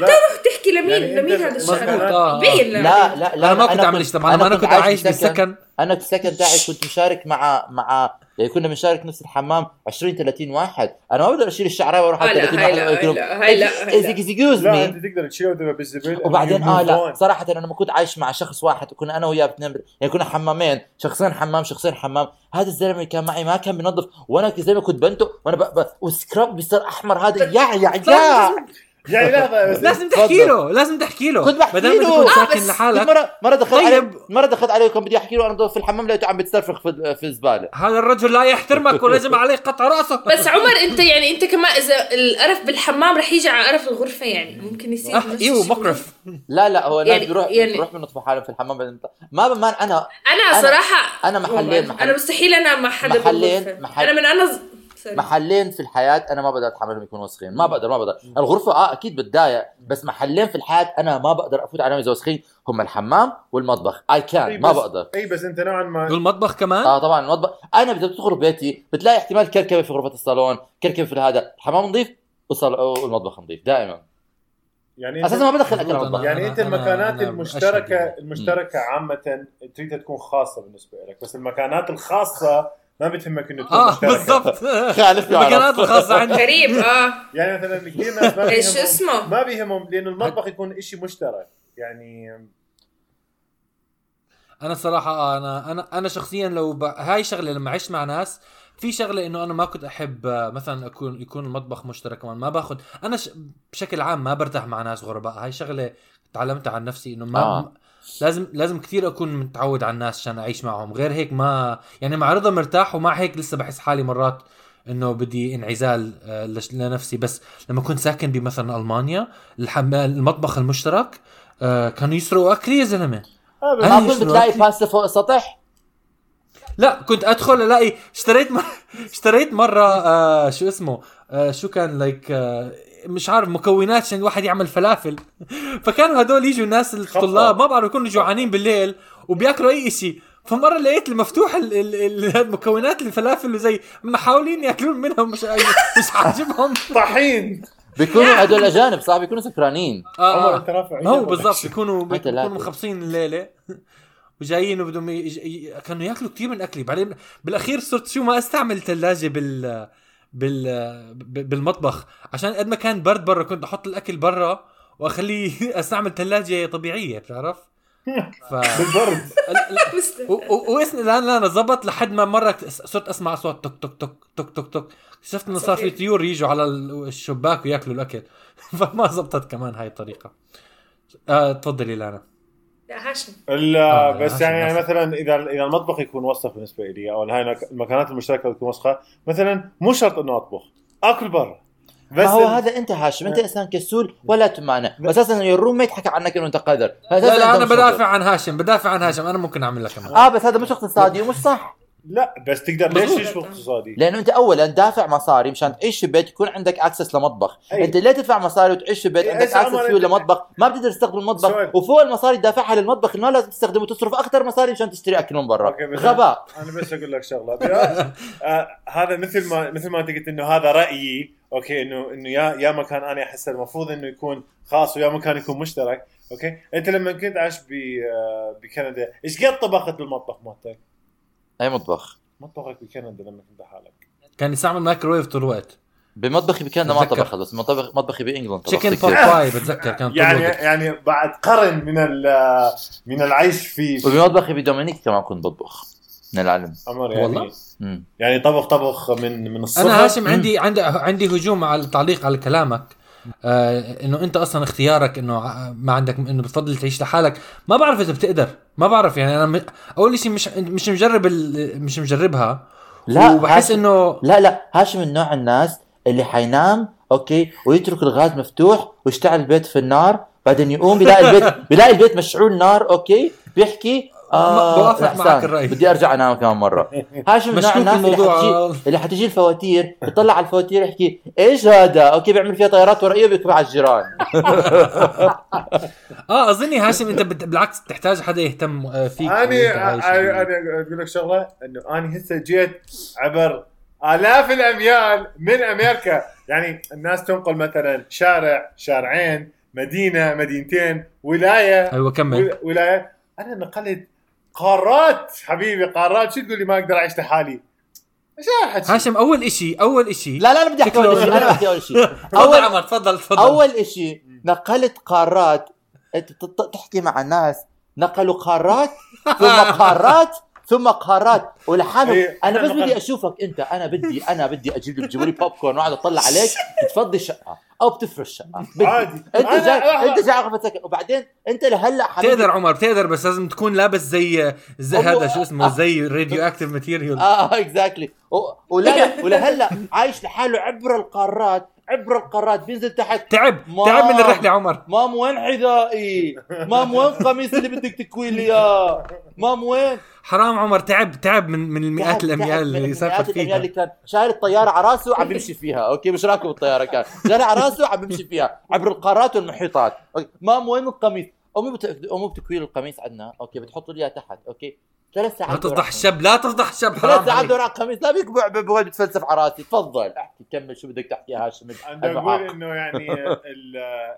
لا. تحكي لمين؟ يعني لمين هذا الشعر؟ آه. بين لا لا لا أنا ما كنت كنت- إجتماع. أنا كنت عايش بالسكن. أنا في السكن تاعي كنت مشارك مع مع يعني كنا بنشارك نفس الحمام 20 30 واحد. أنا ما بقدر أشيل الشعرايه وأروح على آه، لا 30 هاي واحد هاي لا هاي لا me. أنت تقدر تشيله بالزبل وبعدين آه لا. صراحة أنا لما كنت عايش مع شخص واحد وكنا أنا وياه بتنام يعني كنا حمامين شخصين حمام شخصين حمام. هذا الزلمة اللي كان معي ما كان بينظف وأنا زلمه كنت بنته وأنا ب... ب... والسكراب بيصير أحمر هذا يا يا يا يعني لحظه بس لازم تحكي له لازم تحكي له كنت بحكي له. تكون ساكن لحالك مرة مرة دخلت طيب. عليه مرة دخلت عليه وكان بدي أحكي له أنا ضل في الحمام لقيته عم بتسترفخ في في الزبالة هذا الرجل لا يحترمك ولازم عليه قطع رأسه بس عمر أنت يعني أنت كمان إذا القرف بالحمام رح يجي على قرف الغرفة يعني ممكن يصير آه، إيوه. مقرف لا لا هو الناس يعني- بيروح يعني- بيروح بينظفوا حالهم في الحمام بعدين ما بمان أنا أنا أنا- صراحة أنا محلين- والله، محل- أنا مستحيل أنا مع حدا محلين- بالغرفة. محل- أنا من أنا. سوري. محلين في الحياة أنا ما بقدر أتحملهم يكونوا وسخين. ما بقدر ما بقدر. الغرفة آه أكيد بتضايق بس محلين في الحياة أنا ما بقدر أفوت عليهم إذا وسخين. هم الحمام والمطبخ. اي أي كان ما بقدر. أي بس أنت نوعا ما والمطبخ كمان؟ آه طبعا المطبخ. أنا اذا بتدخل بيتي بتلاقي احتمال كركبة في غرفة الصالون كركبة في هذا. الحمام نظيف والمطبخ نظيف دائما. يعني أساسا ما بدخل أكل المطبخ. يعني أنت المكانات أنا المشتركه. المشتركة عامة تريدها تكون خاصة بالنسبة لك بس المكانات الخاصة ما بتهمك إنه تكون آه بالضبط. خالف. المكانات الخاصة عندي. غريب آه. يعني مثلا كثير ناس ما بيهمهم اسمه؟ ما بيهمهم لأنه المطبخ يكون شيء مشترك. يعني أنا صراحة آه، أنا أنا أنا شخصيا لو ب... هاي شغلة لما عشت مع ناس في شغلة إنه أنا ما كنت أحب آه، مثلا أكون يكون المطبخ مشترك كمان. ما باخذ أنا ش... بشكل عام ما برتاح مع ناس غرباء. هاي شغلة تعلمتها عن نفسي إنه ما آه. لازم لازم كثير أكون متعود على الناس عشان أعيش معهم غير هيك ما يعني مع رضا مرتاح ومع هيك لسه بحس حالي مرات إنه بدي انعزال آه، لنفسي بس لما كنت ساكن بمثلا ألمانيا. المطبخ المشترك آه، كانوا يسرقوا اكلي يا زلمة آه معقول بتلاقي. باستا فوق السطح لا كنت أدخل ألاقي اشتريت مر... اشتريت مرة آه شو اسمه آه شو كان like آه مش عارف مكونات عشان الواحد يعمل فلافل فكانوا هدول يجوا الناس الطلاب ما بعرف يكونوا جوعانين بالليل وبياكلوا أي شيء فمرة لقيت المفتوح ال- ال- ال- المكونات الفلافل وزي محاولين ياكلون منها مش مش عاجبهم بيكونوا لا. هدول أجانب صح بيكونوا سكرانين آه عمر آه. ما هو بالضبط؟ بيكونوا. بيكونوا مخبصين الليلة وجايين وبدهم. ي... كانوا ياكلوا كثير من أكلي بعدين بالأخير صرت شو ما أستعمل ثلاجه بال بال بالمطبخ. عشان قد ما كان برد برا كنت أحط الأكل برا وأخليه أستعمل ثلاجه طبيعية بتعرف؟ ف بالضرب ال- ال- مستحيل. و- و- واسمي لا لا لا زبط لحد ما مرة صرت أسمع أصوات تك تك تك تك تك تك اكتشفت إنه صار في. طيور يجوا على ال- الشباك ويأكلوا الأكل. فما زبطت كمان هاي الطريقة. آه تفضلي لانا لا هاشم. ال- آه، بس عشان يعني, يعني نفس- مثلا إذا إذا المطبخ يكون وسخ بالنسبة لي أو هاي المك- المكانات المشتركة تكون وسخة مثلا مو شرط إنه أطبخ أكل برا. بس ما هو ال- هذا أنت هاشم أنت إنسان كسول ولا تمانع. أساسا الروم ميت حكى عنك إنه أنت قادر. لا لا أنا بدافع عن هاشم بدافع عن هاشم أنا ممكن أعمل لك آه بس هذا مش اقتصادي ومش صح. لا بس تقدر ليش مظبوط. تشوف اقتصادي؟ لأنه أنت اولا دافع مصاري مشان تعيش في بيت يكون عندك access لمطبخ. أي. أنت ليه تدفع مصاري وتعيش في بيت إيه، عندك access فيه لمطبخ. ما بتقدر تستخدم المطبخ. سؤال. وفوق المصاري تدافعها للمطبخ. ما لازم تستخدمه وتصرف أكثر مصاري مشان تشتري أكل من برا. غباء. أنا بس أقول لك شغلة. آه هذا مثل ما مثل ما أنت قلت إنه هذا رأيي. أوكي انه إنه يا يا مكان أنا أحس المفروض إنه يكون خاص ويا مكان يكون مشترك. أوكي؟ أنت لما كنت عايش ب آه، بكندا إيش قد طبخت بالمطبخ مالتك؟ أي مطبخ؟ مطبخك بكندا لما كنت حالك. كان يستعمل مايكرويف طول الوقت. بمطبخي بكندا ما. طبخ بس مطبخ مطبخي بإنجلند طبخت chicken pie بتذكر كان طول يعني الوقت. يعني بعد قرن من ال- من العيش في وبمطبخي بدومينيك كمان كنت بطبخ من العلم عمر يعني والله؟ مم. يعني طبخ طبخ من من الصفر أنا هاشم عندي عندي عندي هجوم على التعليق على كلامك. آه إنه أنت أصلا اختيارك إنه ما عندك إنه بتفضل تعيش لحالك. ما بعرف إذا بتقدر. ما بعرف يعني أنا م- أول شيء مش مش مجرب ال- مش مجربها. لا وبحس هاشم- إنه لا لا هاشم من نوع الناس اللي حينام أوكي ويترك الغاز مفتوح ويشتعل البيت في النار بعدين يقوم بيلاقي البيت بيلاقي البيت مشعول نار أوكي بيحكي آه بوافق لا، معك الرأي. بدي أرجع انام كمان مرة. هاشم من نوع الناس اللي الموضوع. حتجي اللي حتجي الفواتير يطلع على الفواتير يحكي إيش هذا؟ أوكي بيعمل فيها طيارات ورقية بيكتب على الجيران. آه أظني هاشم أنت بالعكس تحتاج حدا يهتم آه، فيك أنا عايش أنا أقول لك شغلة إنه أنا هسه جيت عبر آلاف الأميال من أمريكا. يعني الناس تنقل مثلا شارع شارعين مدينة مدينتين ولاية. أيوه كمل. ولا- ولاية. أنا نقلت قارات حبيبي قارات. شو تقول لي ما أقدر أعيش لحالي؟ إيش هاشم أول إشي أول إشي. لا لا أنا بدي أحكي أول شيء أنا بدي أول شيء تفضل اول عمر تفضل تفضل. أول شيء نقلت قارات. انت تحكي مع الناس نقلوا قارات ثم قارات ثم قارات ولحالهم إيه، أنا بس بدي أشوفك أنت أنا بدي أنا بدي أجيب لك جيبوا لي بوب كورن وأقعد أطلع عليك بتفضي شقه أو بتفرش شقه بدي. عادي. أنت جاي أنت جاي على سكن وبعدين أنت لهلأ حبيبي بتقدر عمر بتقدر بس لازم تكون لابس زي زي هذا شو اسمه زي radioactive material آه exactly ولا ولهلأ عايش لحاله عبر القارات. عبر القارات بينزل تحت تعب ما- تعب من الرحلة عمر Mom وين حذائي؟ Mom وين قميص اللي بدك تكوي لي إياه؟ Mom وين؟ حرام عمر تعب تعب من من المئات الأميال اللي سافر الأميال فيها اللي كان شايل الطيارة على راسه عم بيمشي فيها أوكي مش راكب الطيارة كان شايلها على راسه عم بيمشي فيها عبر القارات والمحيطات أوكي. Mom وين القميص؟ أمي بت... أمي بتكوي القميص عندنا أوكي بتحط لي إياه تحت أوكي ثلاث ساعات لا تفضح الشاب لا تفضح الشاب ثلاث حرام ساعات عليك. دور على القميص لا بيكبع بقعد بتفلسف على راسي. تفضل. احكي كمل شو بدك تحكي يا هاشم. أنا. أقول إنه يعني ال-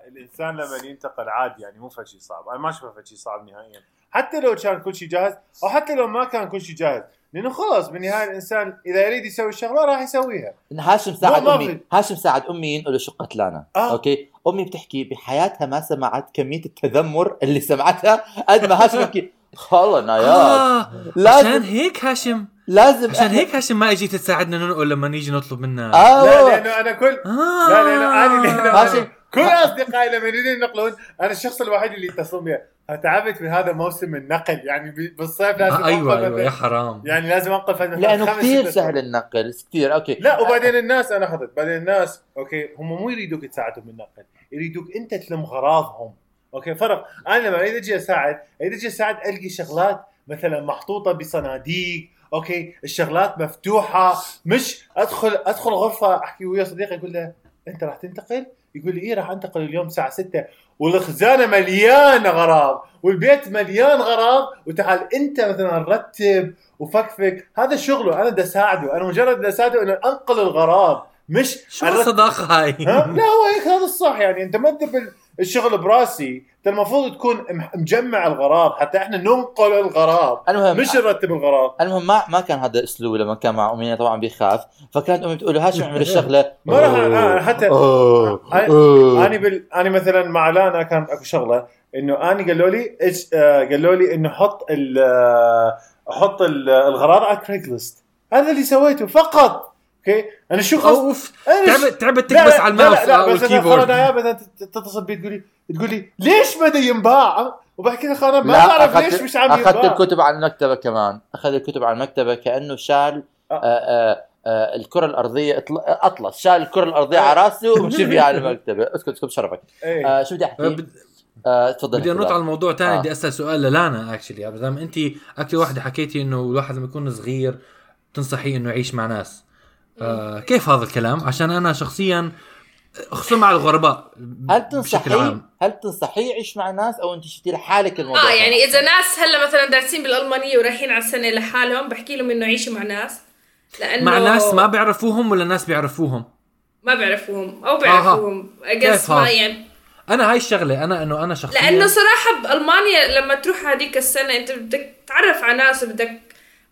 الإنسان لما ينتقل عادي يعني مو فد شيء صعب. أنا ما أشوفه فد شيء صعب نهائيا. حتى لو كان كل شيء جاهز أو حتى لو ما كان كل شيء جاهز. لأنه خلاص بالنهاية الإنسان إذا يريد يسوي الشغلة راح يسويها. هاشم ساعد أمي. هاشم ساعد أمي ينقلوا شقه لانا آه. أوكي؟ أمي بتحكي بحياتها ما سمعت كمية التذمر اللي سمعتها قد ما هاشم خلصنا يا آه لازم- عشان هيك هاشم لازم عشان هيك هاشم ما اجيت تساعدنا ننقل لما نيجي نطلب منها آه لا لأنه أنا كل آه. لا لأنه أنا لأنه هاشم. كل أصدقائي لما يريدون ينقلون أنا الشخص الوحيد اللي يتصلون بي. فتعبت في هذا موسم النقل يعني بالصيف لازم آه أيوه أنقل أيوه يا حرام. يعني لازم أنقل لأنه كثير سهل النقل كثير أوكي. لا وبعدين الناس أنا اخذت بعدين الناس أوكي هم مو يريدوك تساعدهم بالنقل يريدوك أنت تلم غراضهم. أوكي فرق. أنا لما اريد أجي اساعد اريد أجي اساعد ألقي شغلات مثلا محطوطة بصناديق أوكي الشغلات مفتوحة مش أدخل أدخل غرفة أحكي ويا صديقي أقول له أنت راح تنتقل؟ يقول لي إيه راح أنتقل اليوم الساعة 6 والخزانة مليانة غراض والبيت مليان غراض وتعال أنت مثلا رتب وفكفك. هذا شغله أنا بدي أساعده. أنا مجرد بدي أساعده إنه أنقل الغراض مش شو. الصداقه هاي؟ ها؟ لا هو هيك هذا الصح يعني. أنت ما تدب الشغل براسي أنت المفروض تكون مجمع الغراض حتى إحنا ننقل الغراض المهم مش نرتب الغراض المهم ما ما كان هذا اسلوبي لما كان مع امي طبعا بيخاف. فكانت أمي بتقول له هاشم اعمل الشغلة؟ ما راح أنا حتى أوه. أنا بال... أنا مثلا مع لانا كان أكو شغلة إنه أنا قالوا لي آه قالوا لي إنه حط ال آه، حط ال- الغراض على كريجلست هذا اللي سويته فقط. أوكي؟ أنا شو خص أوف. أنا ش- تعبت تعبت تكبس على الماوس لا، لا، أو بس أنا الكيبورد خلاص يا مثلا تتصل بي تقول لي تقول لي ليش بدا ينباع؟ وبحكي لك أنا ما بعرف اخذت ليش مش عم أخذت ينباع. الكتب على المكتبة كمان. اخذ الكتب على المكتبة كأنه شال آه. آه آه آه الكرة الأرضية أطل- أطلس. شال الكرة الأرضية آه. على راسه ومشي فيها على المكتبة. اسكت اسكت شرفك إيه. آه شو بدي آه، احكي بد- آه تفضل بدي أنط على الموضوع تاني آه. بدي أسأل سؤال للانا actually دام أنت أكثر واحدة حكيتي إنه الواحد لما يكون صغير تنصحيه إنه يعيش مع ناس؟ آه كيف هذا الكلام؟ عشان أنا شخصيا خصوصا مع الغرباء هل عام. هل تنصحيه يعيش مع ناس أو أنت شفتي لحالك الموضوع آه يعني إذا ناس هلأ مثلا دارسين بالألمانية ورايحين على السنة لحالهم بحكي لهم إنه عيشوا مع ناس. لأنه مع ناس ما بيعرفوهم ولا ناس بيعرفوهم؟ ما بيعرفوهم أو بيعرفوهم. كيف اجس ما؟ يعني. أنا هاي الشغلة أنا إنه أنا شخصيا لأنه صراحة بألمانيا لما تروح هذيك السنة أنت بدك تتعرف على ناس وبدك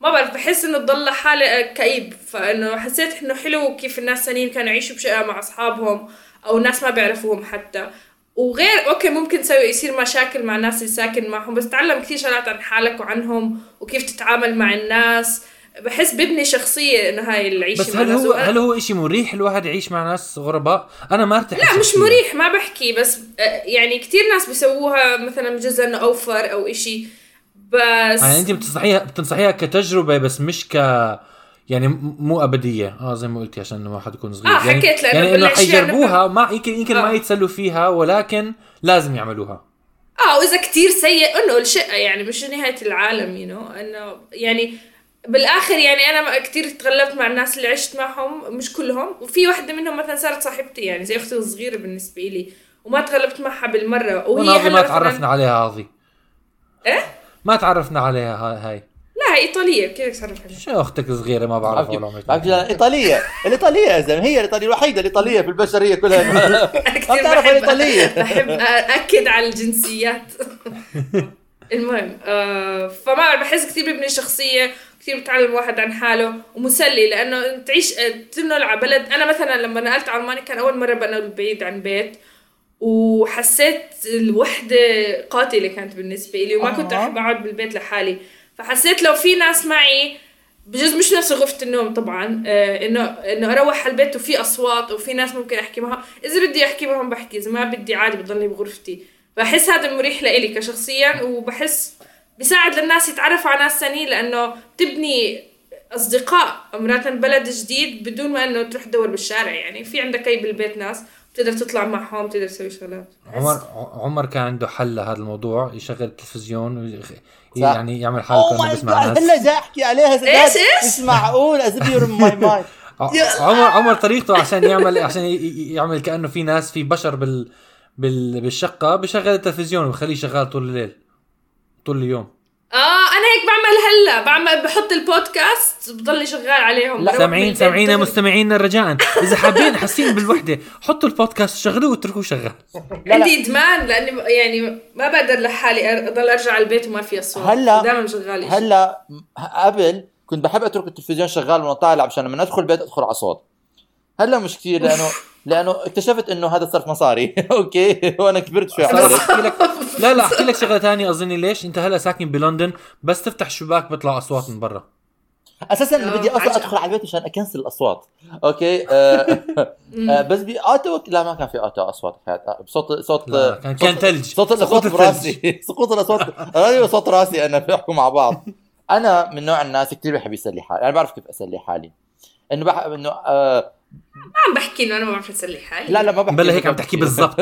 ما بعرف بحس إنه تضل لحالي كئيب. فإنه حسيت إنه حلو كيف الناس الثانيين كانوا يعيشوا بشقة مع أصحابهم أو ناس ما بيعرفوهم حتى. وغير أوكي ممكن تسوي يصير مشاكل مع الناس اللي ساكن معهم بس تعلم كثير شغلات عن حالك وعنهم وكيف تتعامل مع الناس. بحس ببني شخصية إنه هاي العيشه بس هل هو هل هو شيء مريح الواحد يعيش مع ناس غرباء؟ أنا ما ارتاح لا مش. مريح ما بحكي بس آه، يعني كتير ناس بيسووها مثلا بجوز إنه أوفر أو إشي. بس يعني انت بتنصحيها بتنصحيها كتجربة بس مش ك يعني مو أبدية. آه زي ما قلتي عشان الواحد يكون صغير. آه، يعني حكيت لأنه يعني إنه حيجربوها ما يمكن يمكن ما آه. يتسلوا فيها ولكن لازم يعملوها. آه وإذا كتير سيء إنه الشقة يعني مش نهاية العالم يو you know. إنه يعني بالآخر يعني أنا كتير تغلبت مع الناس اللي عشت معهم مش كلهم. وفي واحدة منهم مثلا صارت صاحبتي يعني زي أختي الصغيرة بالنسبة لي وما تغلبت معها بالمرة. وهي ما تعرفنا عليها هذه إيه؟ ما تعرفنا عليها هاي. لا هي إيطالية. كيف تعرف عليها؟ شو أختك صغيرة؟ ما بعرفها ولا عمري ايطاليه الإيطالية. يا زلمة. هي الإيطالية الوحيدة الإيطالية في البشرية كلها. ما بتعرف بحب الإيطالية. بحب اكد على الجنسيات. المهم آه فما بعرف بحس كثير ببني شخصية كثير بتعلم واحد عن حاله ومسلي لأنه تعيش آه، تنقل على بلد. أنا مثلا لما نقلت على ألمانيا كان أول مرة بنقل بعيد عن بيت. وحسيت الوحدة قاتلة كانت بالنسبة لي وما كنت آه. أحب أقعد بالبيت لحالي. فحسيت لو في ناس معي بجوز مش نفس غرفة النوم طبعا آه إنه إنه أروح على البيت وفي أصوات وفي ناس ممكن أحكي معها. إذا بدي أحكي معهم بحكي إذا ما بدي عادي بضلني بغرفتي. بحس هذا مريح لإلي كشخصيا وبحس بيساعد للناس يتعرفوا على ناس ثانيين لأنه بتبني أصدقاء مرات بلد جديد بدون ما إنه تروح تدور بالشارع يعني. في عندك أي بالبيت ناس؟ بتقدر تطلع معهم بتقدر تسوي شغلات عمر عمر كان عنده حل لهذا الموضوع يشغل التلفزيون ويخ-. يعني يعمل حاله كانه ماي بيسمع ناس هلا جاي أحكي عليها سداد إيش؟ مش معقول as your my mind ع- عمر عمر طريقته عشان يعمل عشان يعمل كأنه في ناس في بشر بال, بال بالشقة بشغل التلفزيون وبخليه شغال طول الليل طول اليوم آه أنا هيك بعمل هلا بعمل بحط البودكاست بضلني شغال عليهم. بروح سامعين سامعين. مستمعينا رجاء. إذا حابين حاسين بالوحدة حطوا البودكاست شغلوه واتركوه شغال. لا. عندي ادمان لأني يعني ما بقدر لحالي أضل أرجع على البيت وما في اصوات هلا- دائما شغال. هلا قبل كنت بحب أترك التلفزيون شغال وأنا طالع عشان لما أدخل البيت أدخل على صوت. هلا مش كثير لأنه لأنه اكتشفت إنه هذا صرف مصاري. أوكي؟ وأنا كبرت شوي احكي لك لا لا أحكي لك شغلة ثانية أظني ليش؟ أنت هلا ساكن بلندن بس تفتح الشباك بيطلع أصوات من برا. أساسا آه، بدي أصلا عجب. أدخل على البيت عشان أ cancel الأصوات. أوكي؟ آه آه بس ب Ottawa لا ما كان في Ottawa أصوات كانت بصوت صوت لا، كان- كان صوت- ثلج. صوت سقوط الاصوات الثلج. براسي سقوط الاصوات راسي وصوت راسي. أنا بيحكوا مع بعض. أنا من نوع الناس كثير بحب يسلي حالي. أنا بعرف كيف أسلي حالي. إنه بحب إنه آه ما عم بحكي إنه أنا ما بعرف اسلي حالي. لا لا ما بحكي بلا هيك عم تحكي بالضبط.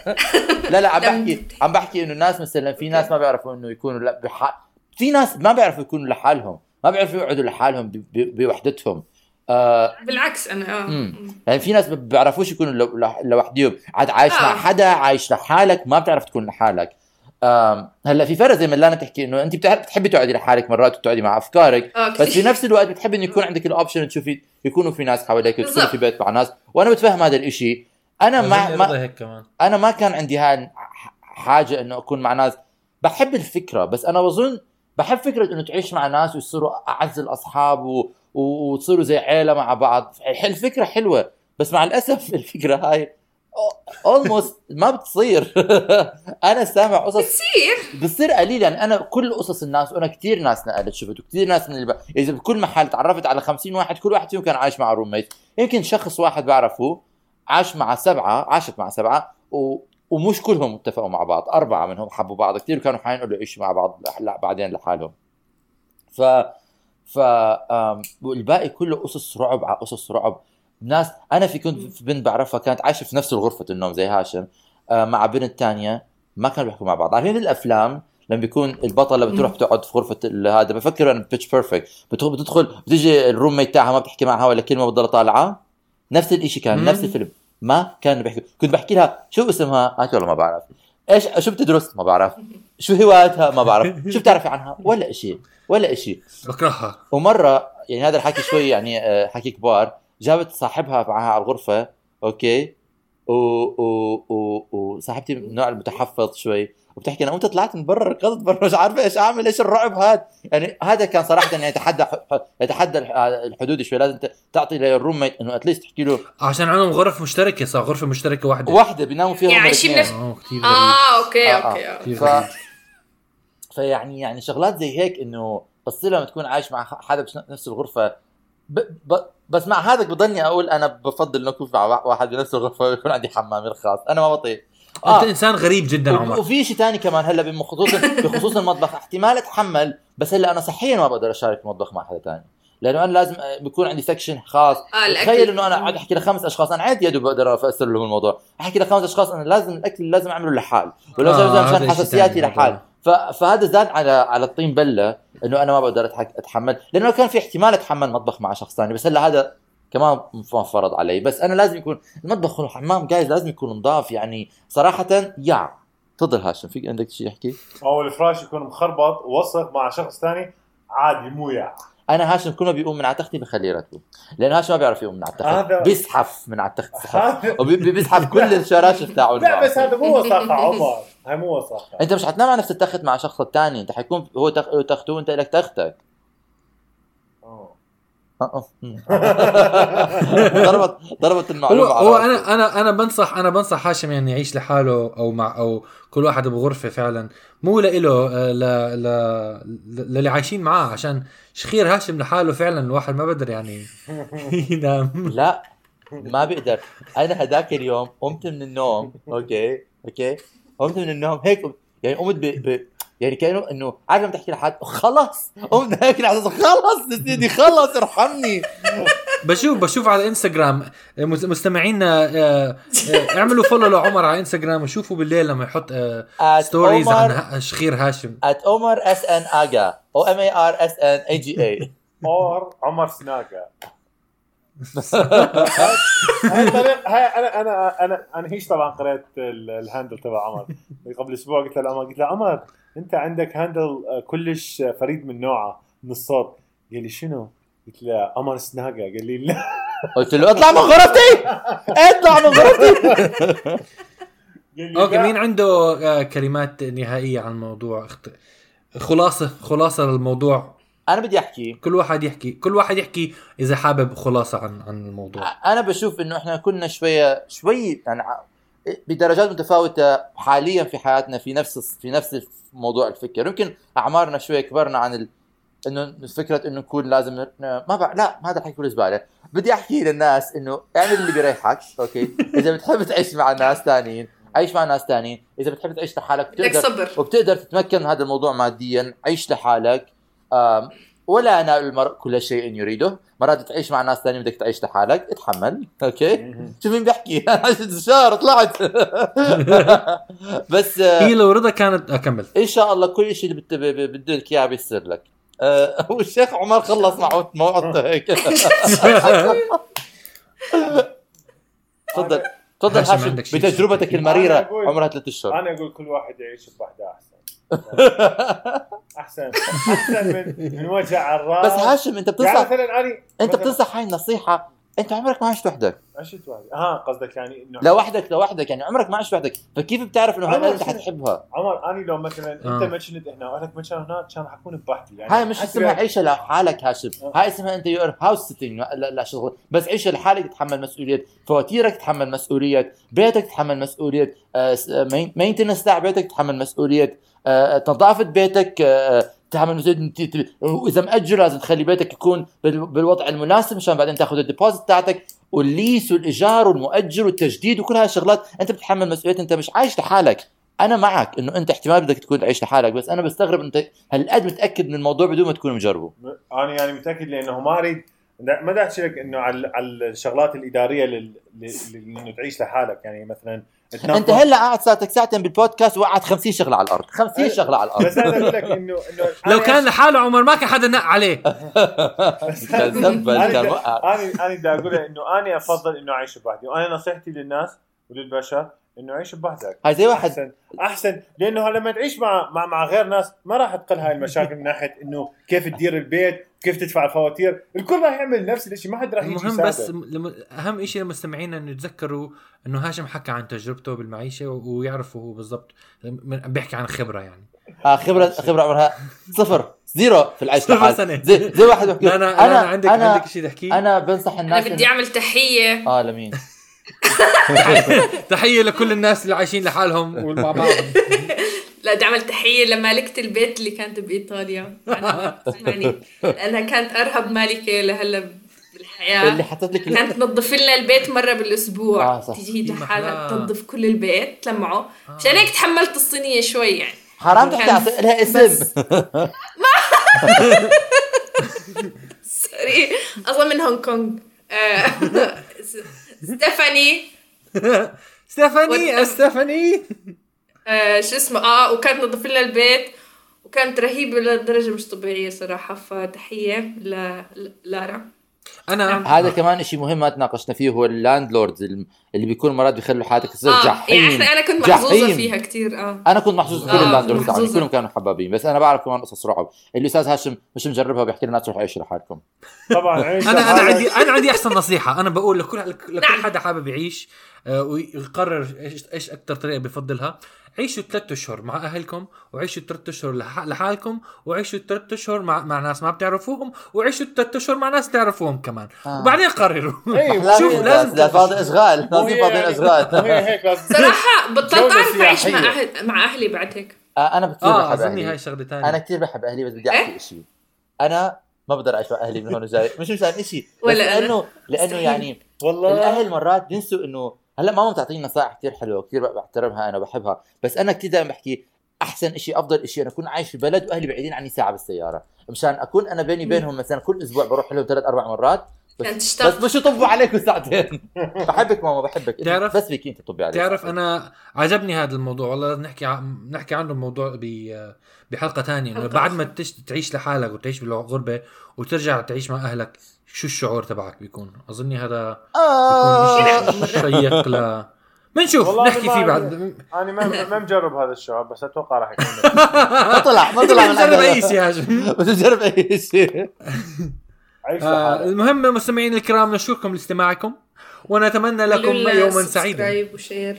لا لا عم بحكي عم بحكي إنه الناس مثلا في ناس ما بيعرفوا إنه يكونوا لا بح... في ناس ما بيعرفوا يكونوا لحالهم ما بيعرفوا يقعدوا لحالهم ب... ب... بوحدتهم. آه بالعكس أنا آه. مم. يعني في ناس ما بيعرفوش يكونوا لو- لح- لوحديهم عاد عايش آه. مع حدا عايش لحالك ما بتعرف تكون لحالك. آم، هلأ في فرق زي ما لانا تحكي إنه أنت بتعرف بتحبي تقعدي لحالك مرات وتقعدي مع أفكارك آه، بس في. نفس الوقت بتحبي إنه يكون عندك الاوبشن تشوفي يكونوا في ناس حواليك بالضبط. في بيت مع ناس وأنا بتفهم هذا الإشي أنا ما, ما هيك كمان أنا ما كان عندي هاي حاجة إنه أكون مع ناس بحب الفكرة بس أنا بظن بحب فكرة إنه تعيش مع ناس ويصيروا أعز الأصحاب. و- وتصيروا زي عيلة مع بعض الفكرة حلوة بس مع الأسف الفكرة هاي اولموست ما بتصير. أنا سامع قصص. بتصير. بتصير قليل يعني أنا كل قصص الناس وأنا كثير ناس نقلت شفت وكثير ناس من اللي ب... إذا بكل محل تعرفت على 50 واحد كل واحد فيهم كان عايش مع روميت يمكن شخص واحد بعرفه عاش مع سبعة عاشت مع سبعة و... ومش كلهم اتفقوا مع بعض. أربعة منهم حبوا بعض. كثير كانوا حينقلوا يعيشوا مع بعض لا بعدين لحالهم. ف ف والباقي كله قصص رعب على قصص رعب. ناس أنا في كنت في بنت بعرفها كانت عايشة في نفس غرفه النوم زي هاشم آه، مع بنت تانية ما كانوا بيحكوا مع بعض. عارفين الأفلام؟ لما بيكون البطلة بتروح تقعد في غرفة ال- هذا بفكر أنا Pitch Perfect بتدخل بتدخل بتيجي ال roommate تاعها ما بتحكي معها ولا كلمة بتضل طالعة. نفس الشيء كان مم. نفس الفيلم. ما كانوا بيحكوا. كنت بحكي لها شو اسمها؟ قالت والله ما بعرف. إيش شو بتدرس ما بعرف. شو هواياتها ما بعرف. شو بتعرفي عنها؟ ولا شيء ولا شيء بكرهها. ومره يعني هذا الحكي شوي يعني آه، حكي كبار. جابت صاحبها معها على الغرفة أوكي؟ و و و وصاحبتي من النوع المتحفظ شوي وبتحكي أنا وأنت طلعت من برا ركضت برا مش عارفه إيش أعمل إيش الرعب هذا؟ يعني هذا كان صراحة يعني يتحدى يتحدى الح- الحدود شوي لازم تعطي لل roommate انه at least تحكي له. عشان عندهم غرف مشتركة صار غرفة مشتركة واحدة. واحدة بيناموا فيها يعني عايشين. نفس- آه كثير غريب. آه أوكي آه، آه. أوكي آه. كثير ف... فيعني يعني شغلات زي هيك إنه بس لما تكون عايش مع حدا بنفس الغرفة ب... ب... بس مع هذا بضلني أقول أنا بفضل إنه اكون مع واحد بنفس الغرفه ويكون عندي حمام الخاص أنا ما بطيق. أنت إنسان غريب جدا عمر. وفي شيء ثاني كمان هلأ بخصوص بخصوص المطبخ. احتمال أتحمل بس هلأ أنا صحيا ما بقدر أشارك المطبخ مع حدا ثاني لأنه أنا لازم بيكون عندي سكشن خاص. الأكل. تخيل إنه أنا قاعد أحكي لخمس أشخاص أنا عادي يا دوب بقدر أفسر لهم الموضوع. أحكي لخمس أشخاص أنا لازم الأكل لازم أعمله لحال ولو آه، لازم شيء حساسياتي. لحال. فهذا زاد على على الطين بلة إنه أنا ما بقدر. أتحمل. لأنه كان في احتمال أتحمل مطبخ مع شخص ثاني بس هلأ هذا كمان ما فرض علي. بس أنا لازم يكون المطبخ والحمام جايز لازم يكون نظاف. يعني صراحة يا. تفضل هاشم في عندك شيء تحكي أو الفراش يكون مخربط ووسخ مع شخص ثاني عادي مو يا. أنا هاشم كل ما بيقوم من على تختي بخليه يرتبه. لأنه هاشم ما بيعرف يقوم من على التخت. بيزحف من على التخت. وبيزحف كل الشراشف تاعه لا بس هذا مو وساخة عمر. هاي مو وساخة. أنت مش حتنام على نفس التخت مع الشخص الثاني أنت حيكون هو تخته وانت لك تختك. آه. ضربت ضربت هو المعلومه هو. أنا أنا أنا بنصح أنا بنصح هاشم يعني يعيش لحاله أو مع أو كل واحد بغرفة فعلا. مو لإله آه، ل ل للي عايشين معاه عشان شخير هاشم لحاله فعلا الواحد ما بقدر يعني. ينام لا ما بقدر. أنا هذاك اليوم قمت من النوم أوكي أوكي. قمت من النوم هيك يعني قمت ب... ب... يعني كأنه إنه عارف لما تحكي لحد خلص قمت هيك خلص سيدي خلص ارحمني. بشوف بشوف على إنستغرام مس- مستمعينا آه، آه، اعملوا فولو لعمر على إنستغرام وشوفوا بالليل لما يحط ستوريز عن عمر- ه- شخير هاشم. At عمر اس ان اجا أو ام اي ار اس ان اي جي اي اور عمر سناقه هاي هاي أنا أنا أنا أنا هيش طبعا قريت ال- الهاندل تبع عمر. قبل أسبوع قلت له عمر قلت له عمر انت عندك هاندل آه، كلش فريد من نوعه من الصوت. قال لي شنو؟ قلت له عمر سناقة. قال لي لا. قلت له اطلع من غرفتي! اطلع من غرفتي! قال لي أوكي. مين عنده آه، كلمات نهائية عن الموضوع. خلاصة خلاصة للموضوع. أنا بدي أحكي. كل واحد يحكي. كل واحد يحكي إذا حابب خلاصة عن عن الموضوع. أنا بشوف إنه إحنا كنا شوية شوي يعني بدرجات متفاوتة حاليا في حياتنا في نفس في نفس موضوع الفكر. يمكن أعمارنا شوية كبرنا عن ال... إنه فكرة إنه نكون لازم ما بع... لا ما هذا الحكي كله زبالة. بدي أحكي للناس إنه اعمل اللي بيريحك أوكي؟ إذا بتحب تعيش مع ناس ثانيين عيش مع ناس ثانيين إذا بتحب تعيش لحالك بتقدر صبر. وبتقدر تتمكن من هذا الموضوع ماديا عيش لحالك. ولا ينال المرء كل شيء يريده. مرات تعيش مع ناس ثانيين بدك تعيش لحالك. اتحمل. أوكي. شوف مين بيحكي. شهر طلعت. بس آه، هي لو رضا كانت أكمل. إن شاء الله كل شيء اللي بت- ب- ب- بده لك إياه بيصير لك. آه، والشيخ عمر خلص معه موعظته هيك. تفضل. تفضل هاشم. بتجربتك؟ المريرة أنا أقول- عمرها ثلاث أشهر. أنا أقول كل واحد يعيش بوحده أحسن. احسن. أحسن من من وجع الراس بس هاشم أنت يعني بتنصح مثلا أنا أنت مثلاً- بتنصح هاي النصيحة أنت عمرك ما عشت وحدك. عشت وحدي. آه قصدك يعني إنه لوحدك لوحدك يعني عمرك ما عشت وحدك. فكيف بتعرف إنه عمر هلا أنت شنو؟ حتحبها؟ عمر اني لو مثلا آه. انت ما كنت هنا واهلك ما كانوا هناك كان حكون بوحدي. يعني هاي مش اسمها لو- عيشة لحالك هاشم. آه. هاي اسمها أنت you're house sitting لا لا شغل. بس عيشة لحالك تتحمل مسؤولية. فواتيرك تتحمل مسؤولية. بيتك تتحمل مسؤولية. maintenance تاع بيتك تتحمل مسؤولية. آه، نظافه بيتك آه، تتحمل مسؤوليه ت- ت- واذا مأجر لازم تخلي بيتك يكون بال- بالوضع المناسب مشان بعدين تاخذ ال deposit تاعتك والليس والإيجار والمؤجر والتجديد وكل هاي الشغلات. أنت بتتحمل مسؤولية أنت مش عايش لحالك. أنا معك إنه أنت احتمال بدك تكون تعيش لحالك بس أنا بستغرب أنت هالقد متأكد من الموضوع بدون ما تكون مجربه؟ أنا يعني متأكد لأنه ما اريد ما بدي أحكي لك إنه على الشغلات الإدارية لل... لل... لل- انه تعيش لحالك. يعني مثلا انت هلا قاعد صارتك ساعتين بالبودكاست وقعت 50 شغلة على الأرض. 50 شغلة على الأرض. بس أنا أقول لك انه إنه لو كان لحاله عمر ما كان حدا نق عليه. أنا أنا أنا بدي أقول إنه أنا أفضل إنه أعيش بوحدي وأنا نصيحتي للناس وللبشر إنه عيش بوحدك هاي زي واحد احسن أحسن. لأنه لما تعيش مع مع مع غير ناس ما راح تقل هاي المشاكل من ناحية إنه كيف تدير البيت كيف تدفع الفواتير. الكل راح يعمل نفس الشيء ما حد راح يجي المهم. بس لم- أهم شيء للمستمعين إنه يتذكروا إنه هاشم حكى عن تجربته بالمعيشة و- ويعرفوا هو بالضبط. من- بيحكي عن خبرة يعني. آه خبره خبرة عمرها صفر. زيرو في العيش صفر سنة. زي, زي واحد بحكي أنا أنا, أنا عندك أنا عندك شيء تحكيه؟ أنا بنصح أنا الناس بدي إن- أعمل تحية. آه لمين؟ تحية لكل الناس اللي عايشين لحالهم ومع بعضهم لا بدي اعمل تحية لمالكة البيت اللي كانت بإيطاليا. لانها كانت أرهب مالكة لهلا بالحياة. اللي حطت لك كانت تنظف لنا البيت مرة بالأسبوع. آه، صح. تجي لحالها. تنظف كل البيت تلمعه. مشان هيك تحملت الصينية شوي يعني. حرام تحكي لها اسم. sorry أصلا من هونغ كونغ. آه، ستيفاني ستيفاني ستيفاني شو اسمه؟ آه وكانت تنظف لنا البيت. وكانت رهيبة لدرجة مش طبيعية صراحة فتحية ل- لارا. أنا هذا كمان شيء مهم ما تناقشنا فيه هو ال landlords اللي بيكون مرات بيخلوا حياتك تصير آه جحيم يعني إحنا أنا كنت محظوظة جحيم. فيها كثير آه أنا كنت محظوظ في كل آه، ال landlords تاعوني محظوظة. كلهم كانوا حبابين بس أنا بعرف كمان قصص رعب الأستاذ هاشم مش مجربها بيحكي لنا تروحوا عيشوا لحالكم طبعا عيش أنا أنا. عندي أنا عندي أحسن نصيحة أنا بقول لكل لكل نعم. حدا حابب يعيش آه، ويقرر إيش إيش أكثر طريقة بفضلها عيشوا ثلاث أشهر مع أهلكم وعيشوا ثلاث أشهر لح- لحالكم وعيشوا ثلاث أشهر مع مع ناس ما بتعرفوهم وعيشوا ثلاث أشهر مع ناس تعرفوهم كمان آه. وبعدين قرروا إيه، شوف لا لازم لا فاضي اشغال مو لازم فاضي يعني- اشغال مو هي هيك لازم صراحة بطلت أعرف أعيش مع. أهل مع أهلي بعد هيك آه، أنا كثير آه بحب اظني أهلي هاي شغله ثانية أنا كثير بحب أهلي بس بدي إيه؟ أحكي شيء أنا ما بقدر أعيش مع أهلي من هون وجاي مش مشان شيء ولا. لأنه لأنه. يعني والله الأهل مرات بينسوا إنه هلا ماما بتعطيني نصائح كثير حلوة كثير بحترمها أنا وبحبها بس أنا كثير دائما بحكي أحسن شيء أفضل شيء أنا أكون عايش في بلد وأهلي بعيدين عني ساعة بالسيارة. مشان أكون أنا بيني وبينهم مثلا كل أسبوع بروح لهم ثلاث أربع مرات بس بس مش يطبوا عليكم ساعتين بحبك ماما بحبك. تعرف- بس فيك أنت تطبي علي تعرف أنا عجبني هذا الموضوع والله نحكي ع- نحكي عنه بموضوع ب بحلقة ثانية إنه بعد ما. تش- تعيش لحالك وتعيش بالغربة وترجع تعيش مع أهلك شو الشعور تبعك بيكون؟ أظني هذا آه. بيكون شيء شيق ل بنشوف نحكي فيه. بعد. أنا ما ما مجرب هذا الشعور بس أتوقع راح يكون. ما طلع ما طلع من عندنا. أي شيء بس نجرب أي شيء. آه، المهم مستمعين الكرام نشكركم لاستماعكم ونتمنى لكم يوما سعيدا. subscribe و share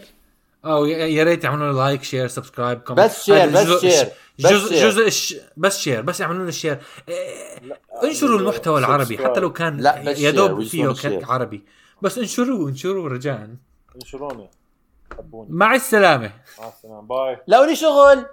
أو يا ريت يعملوا لنا like share subscribe comment بس share، بس جزء- share، بس جزء share. جزء الش... بس share بس يعملوا لنا share إيه، انشروا المحتوى العربي حتى لو كان لا، يا دوب فيه. عربي. بس انشروه انشروه رجاء. انشروني حبوني. مع السلامة. مع السلامة. bye. لو لي شغل.